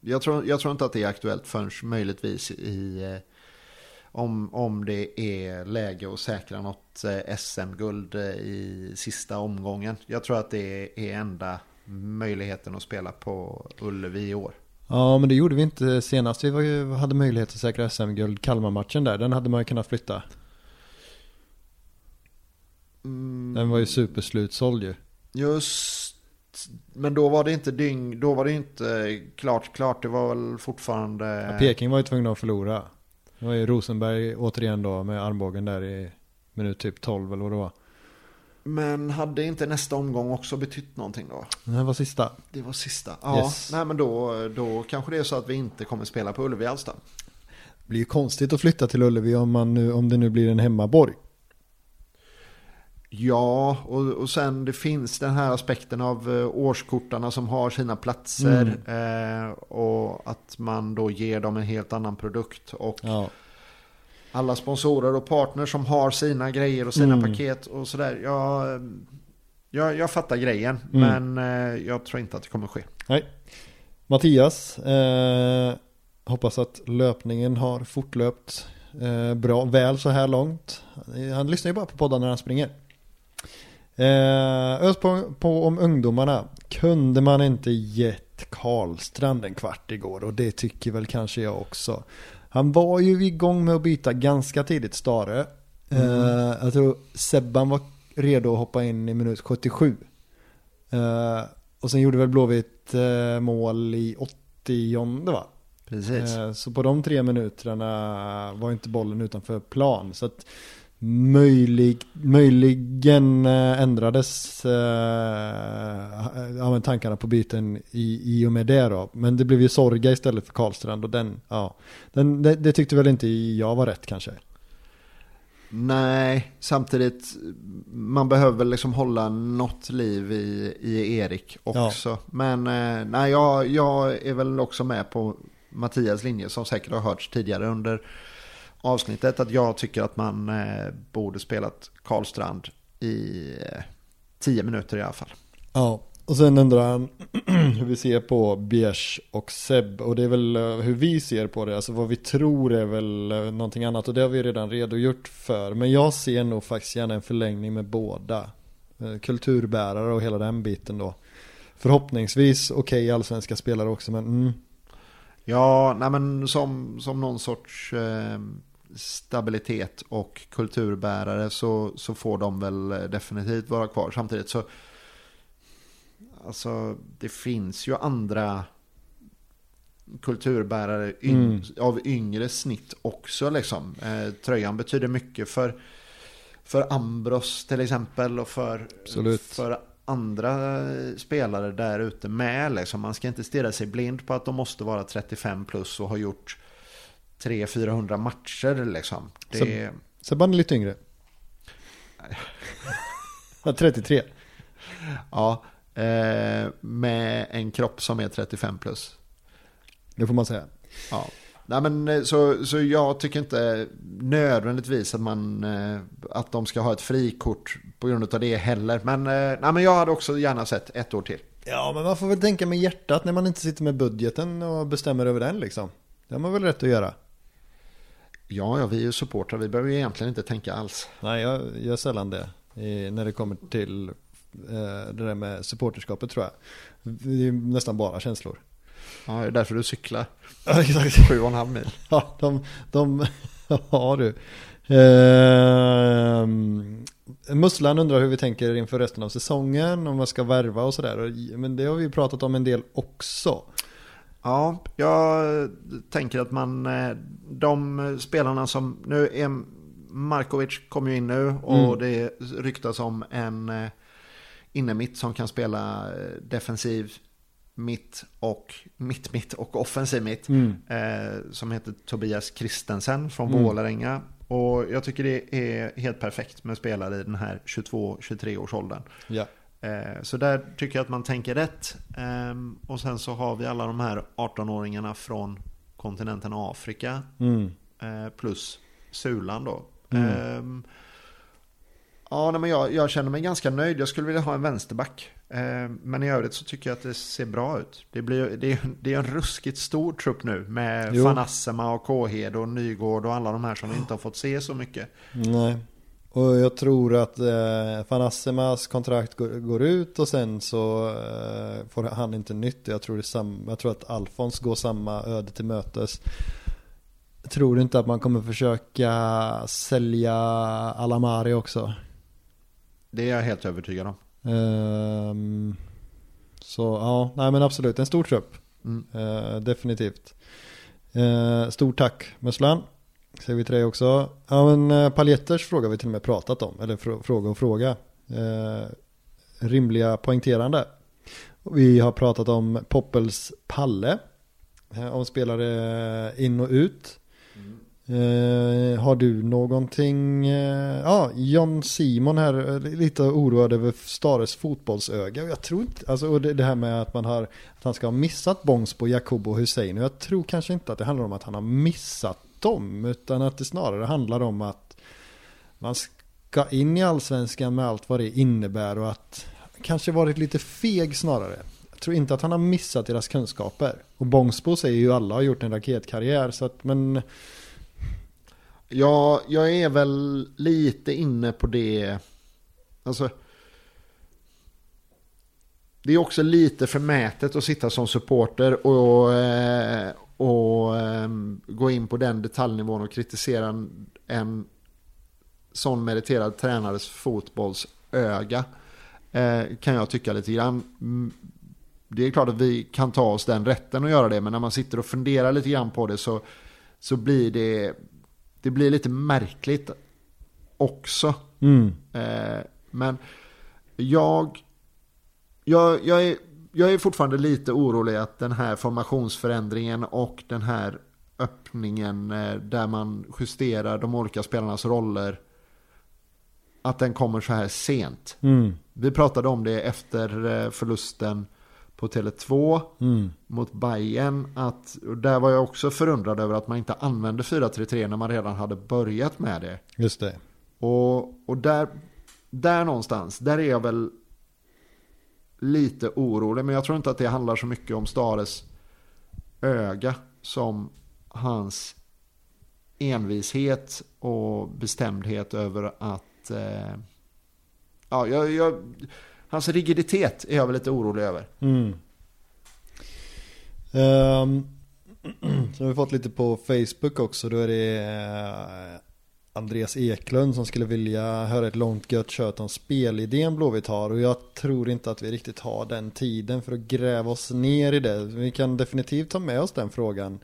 jag, tror, jag tror inte att det är aktuellt förrän möjligtvis i... Eh, om, om det är läge att säkra något eh, SM-guld eh, i sista omgången. Jag tror att det är enda möjligheten att spela på Ullevi i år. Ja, men det gjorde vi inte senast. Vi ju, hade möjlighet att säkra SM-guld. Kalmar-matchen där, den hade man ju kunnat flytta. Mm. Den var ju superslutsåld ju. Just, men då var det inte dyng, då var det inte klart, klart. Det var väl fortfarande... Ja, Peking var ju tvungen att förlora. Det var ju Rosenberg återigen då med armbågen där i minut typ 12 eller vad det var. Men hade inte nästa omgång också betytt någonting då? Det var sista. Det var sista. Ja, yes. nej men då, då kanske det är så att vi inte kommer spela på Ullevi alls då. Det blir ju konstigt att flytta till Ullevi om, man nu, om det nu blir en hemmaborg. Ja, och, och sen det finns den här aspekten av eh, årskortarna som har sina platser. Mm. Eh, och att man då ger dem en helt annan produkt. Och ja alla sponsorer och partners som har sina grejer och sina mm. paket och sådär. Jag, jag, jag fattar grejen, mm. men eh, jag tror inte att det kommer ske. Nej. Mattias, eh, hoppas att löpningen har fortlöpt Eh, bra, väl så här långt. Han lyssnar ju bara på poddar när han springer. Eh, ös på, på om ungdomarna. Kunde man inte gett Karlstrand en kvart igår? Och det tycker väl kanske jag också. Han var ju igång med att byta ganska tidigt Stare. Mm. Eh, jag tror Sebban var redo att hoppa in i minut 77. Eh, och sen gjorde väl Blåvitt eh, mål i 80 va? Precis. Så på de tre minuterna var inte bollen utanför plan. Så att möjlig, möjligen eh, ändrades eh, ja, tankarna på byten i, i och med det då. Men det blev ju Sorga istället för Karlstrand och den, ja, den, det, det tyckte väl inte jag var rätt kanske. Nej, samtidigt man behöver liksom hålla något liv i, i Erik också. Ja. Men eh, nej, jag, jag är väl också med på Mattias linje som säkert har hörts tidigare under avsnittet. Att jag tycker att man eh, borde spelat Karlstrand i eh, tio minuter i alla fall. Ja, och sen undrar han hur vi ser på Biesch och Seb. Och det är väl eh, hur vi ser på det. Alltså vad vi tror är väl eh, någonting annat. Och det har vi redan redogjort för. Men jag ser nog faktiskt gärna en förlängning med båda. Eh, kulturbärare och hela den biten då. Förhoppningsvis okej okay, allsvenska spelare också men mm. Ja, nej men som, som någon sorts eh, stabilitet och kulturbärare så, så får de väl definitivt vara kvar. Samtidigt så Alltså det finns ju andra kulturbärare mm. av yngre snitt också liksom. Eh, tröjan betyder mycket för, för Ambros till exempel och för, för andra spelare där ute med. Liksom. Man ska inte stirra sig blind på att de måste vara 35 plus och ha gjort 300-400 matcher liksom. Det... Sebban är lite yngre. 33. Ja, eh, med en kropp som är 35 plus. Det får man säga. Ja. Nej, men, eh, så, så jag tycker inte nödvändigtvis att, man, eh, att de ska ha ett frikort på grund av det heller. Men, eh, nej, men jag hade också gärna sett ett år till. Ja, men man får väl tänka med hjärtat när man inte sitter med budgeten och bestämmer över den liksom. Det har man väl rätt att göra. Ja, ja vi är ju supportrar. Vi behöver ju egentligen inte tänka alls. Nej, jag gör sällan det. när det kommer till det där med supporterskapet tror jag. Det är nästan bara känslor. Ja, det är därför du cyklar. Ja, exakt. Sju och en halv mil. Ja, de, de ja du. Eh, Musslan undrar hur vi tänker inför resten av säsongen, om man ska värva och sådär. Men det har vi pratat om en del också. Ja, jag tänker att man, eh, de spelarna som, nu är Markovic kom ju in nu och mm. det ryktas om en eh, innermitt som kan spela eh, defensiv mitt och mitt mitt och offensiv mitt. Mm. Eh, som heter Tobias Kristensen från mm. Vålerenga. Och jag tycker det är helt perfekt med spelare i den här 22-23 års åldern. Ja. Eh, så där tycker jag att man tänker rätt. Eh, och sen så har vi alla de här 18-åringarna från kontinenten Afrika. Mm. Eh, plus Sulan då. Mm. Ehm, Ja, nej, men jag, jag, känner mig ganska nöjd. Jag skulle vilja ha en vänsterback. Eh, men i övrigt så tycker jag att det ser bra ut. Det, blir, det, är, det är en ruskigt stor trupp nu med jo. Fanassema och Kåhed och Nygård och alla de här som vi inte har fått se så mycket. Nej. Och jag tror att eh, Fanassemas kontrakt går, går, ut och sen så eh, får han inte nytt. Jag tror, det sam, jag tror att Alfons går samma öde till mötes. Tror inte att man kommer försöka sälja Alamari också. Det är jag helt övertygad om. Um, så ja, nej men absolut, en stor trupp. Mm. Uh, definitivt. Uh, stort tack Musslan. Säger vi till dig också. Ja men eh, paljetters fråga vi till och med pratat om. Eller fr fråga och fråga. Eh, rimliga poängterande. Vi har pratat om Poppels Palle. Eh, om spelare in och ut. Eh, har du någonting? Eh, ja, John Simon här, eh, lite oroad över Stares fotbollsöga. Jag tror inte, alltså och det, det, här med att man har, att han ska ha missat Bångsbo, på Jakob och Hussein. Jag tror kanske inte att det handlar om att han har missat dem, utan att det snarare handlar om att man ska in i allsvenskan med allt vad det innebär och att kanske varit lite feg snarare. Jag tror inte att han har missat deras kunskaper. Och Bångsbo säger ju alla har gjort en raketkarriär, så att men Ja, jag är väl lite inne på det. Alltså. Det är också lite förmätet att sitta som supporter och, eh, och eh, gå in på den detaljnivån och kritisera en, en sån meriterad tränares fotbollsöga. Eh, kan jag tycka lite grann. Mm, Det är klart att vi kan ta oss den rätten att göra det, men när man sitter och funderar lite grann på det så, så blir det, det blir lite märkligt också. Mm. Eh, men jag, jag, jag, är, jag är fortfarande lite orolig att den här formationsförändringen och den här öppningen eh, där man justerar de olika spelarnas roller att den kommer så här sent. Mm. Vi pratade om det efter eh, förlusten på Tele2 Mm. mot Bayern att och där var jag också förundrad över att man inte använde 4-3-3 när man redan hade börjat med det. Just det. Och, och där, där någonstans, där är jag väl lite orolig. Men jag tror inte att det handlar så mycket om Stares öga som hans envishet och bestämdhet över att... Eh, ja, jag, jag, hans rigiditet är jag väl lite orolig över. Mm. Um, så har vi fått lite på Facebook också. Då är det eh, Andreas Eklund som skulle vilja höra ett långt gött kött om spelidén Blåvitt har. Och jag tror inte att vi riktigt har den tiden för att gräva oss ner i det. Vi kan definitivt ta med oss den frågan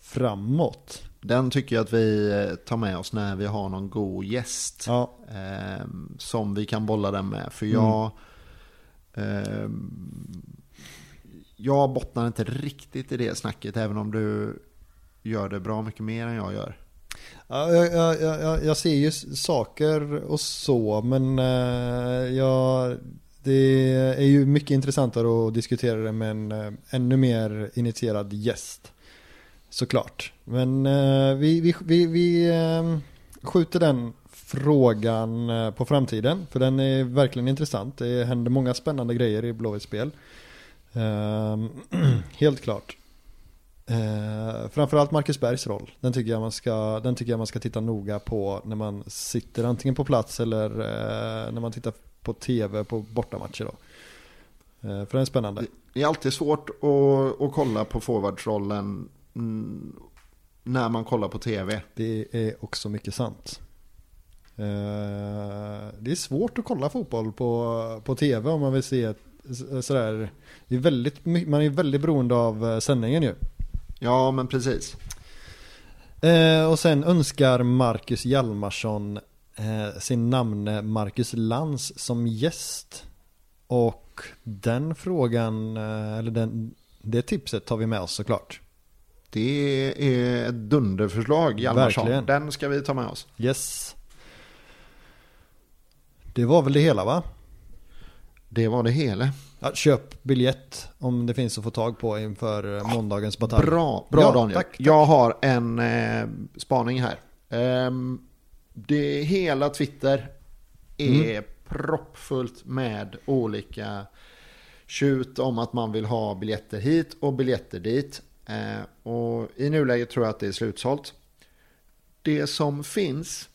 framåt. Den tycker jag att vi eh, tar med oss när vi har någon god gäst. Ja, eh, som vi kan bolla den med. För jag, eh, jag bottnar inte riktigt i det snacket även om du gör det bra mycket mer än jag gör. Ja, jag, jag, jag, jag ser ju saker och så, men eh, jag, det är ju mycket intressantare att diskutera det med en eh, ännu mer initierad gäst. Såklart. Men eh, vi, vi, vi, vi skjuter den frågan på framtiden, för den är verkligen intressant. Det händer många spännande grejer i Blåvitts spel. Helt klart. Eh, framförallt Marcus Bergs roll. Den tycker, jag man ska, den tycker jag man ska titta noga på när man sitter antingen på plats eller eh, när man tittar på tv på bortamatcher. Då. Eh, för den är spännande. Det är alltid svårt att, att kolla på forwardsrollen mm, när man kollar på tv. Det är också mycket sant. Eh, det är svårt att kolla fotboll på, på tv om man vill se sådär. Det är väldigt, man är väldigt beroende av eh, sändningen ju. Ja, men precis. Eh, och sen önskar Marcus Hjalmarsson eh, sin namne Marcus Lantz som gäst. Och den frågan, eh, eller den, det tipset tar vi med oss såklart. Det är ett dunderförslag, Hjalmarsson. Verkligen. Den ska vi ta med oss. Yes. Det var väl det hela va? Det var det hela. Ja, köp biljett om det finns att få tag på inför eh, måndagens batalj. Bra, bra Ja, Daniel. tack, tack. Jag har en eh, spaning här. Ehm, det hela Twitter är Mm. proppfullt med olika tjut om att man vill ha biljetter hit och biljetter dit. Eh, och i nuläget tror jag att det är slutsålt. Det som finns,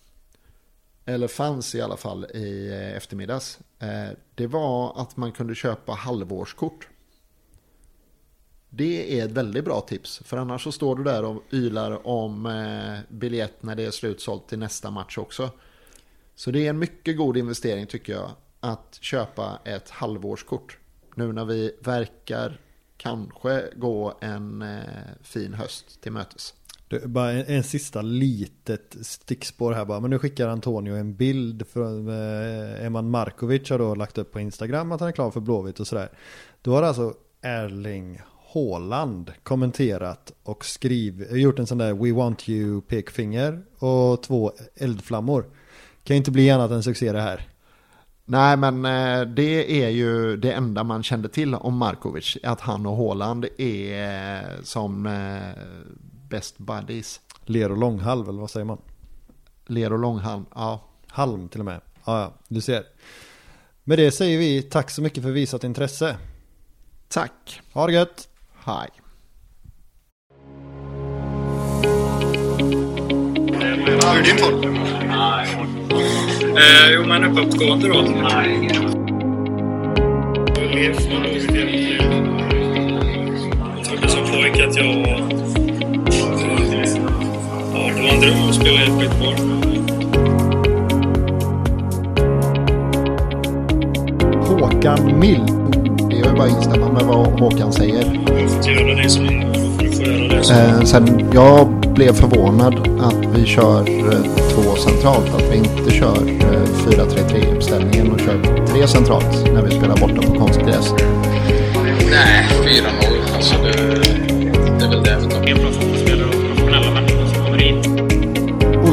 eller fanns i alla fall i eh, eftermiddags, eh, det var att man kunde köpa halvårskort. Det är ett väldigt bra tips. För annars så står du där och ylar om eh, biljett när det är slutsålt till nästa match också. Så det är en mycket god investering tycker jag. Att köpa ett halvårskort. Nu när vi verkar kanske gå en fin höst till mötes. Det, bara en, en sista litet stickspår här bara. Men nu skickar Antonio en bild från eh, Eman Markovic har då lagt upp på Instagram att han är klar för Blåvitt och sådär. Då har alltså Erling Haaland kommenterat och skriv, gjort en sån där We want you pekfinger och två eldflammor. Kan ju inte bli annat än succé det här. Nej, men eh, det är ju det enda man kände till om Markovic. Att han och Haaland är eh, som eh, best buddies. Ler och långhalv eller vad säger man? Ler och långhand. Ja, Halm till och med. Ja, ja, du ser. Med det säger vi tack så mycket för visat intresse. tack. Ha det gött! Hej. Hur är din form? Eh, jo, men uppåtgående då. Mitt Jag trodde som pojke att jag var... En dröm att spela i ett skitboll. Håkan Mild. Det är ju bara att instämma med vad Håkan säger. Jag fått göra det som du får göra det som... Eh, sen jag blev förvånad att vi kör eh, två centralt. Att vi inte kör eh, 4-3-3 uppställningen och kör tre centralt när vi spelar borta på konstgräs. Nej, 4-0. Alltså det, det är väl det vi tar.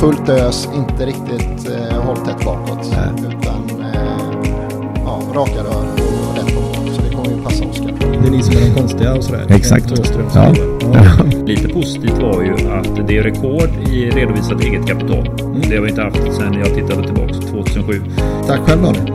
Fullt ös, inte riktigt eh, håll tätt bakåt. Utan eh, ja, raka rör och rätt på mål. Så det kommer ju passa Oskar. Det är ni som är de konstiga och sådär. Exakt. Åström, Ja. ja. Lite positivt var ju att det är rekord i redovisat eget kapital. Det har vi inte haft sedan jag tittade tillbaks 2007. Tack själv Daniel.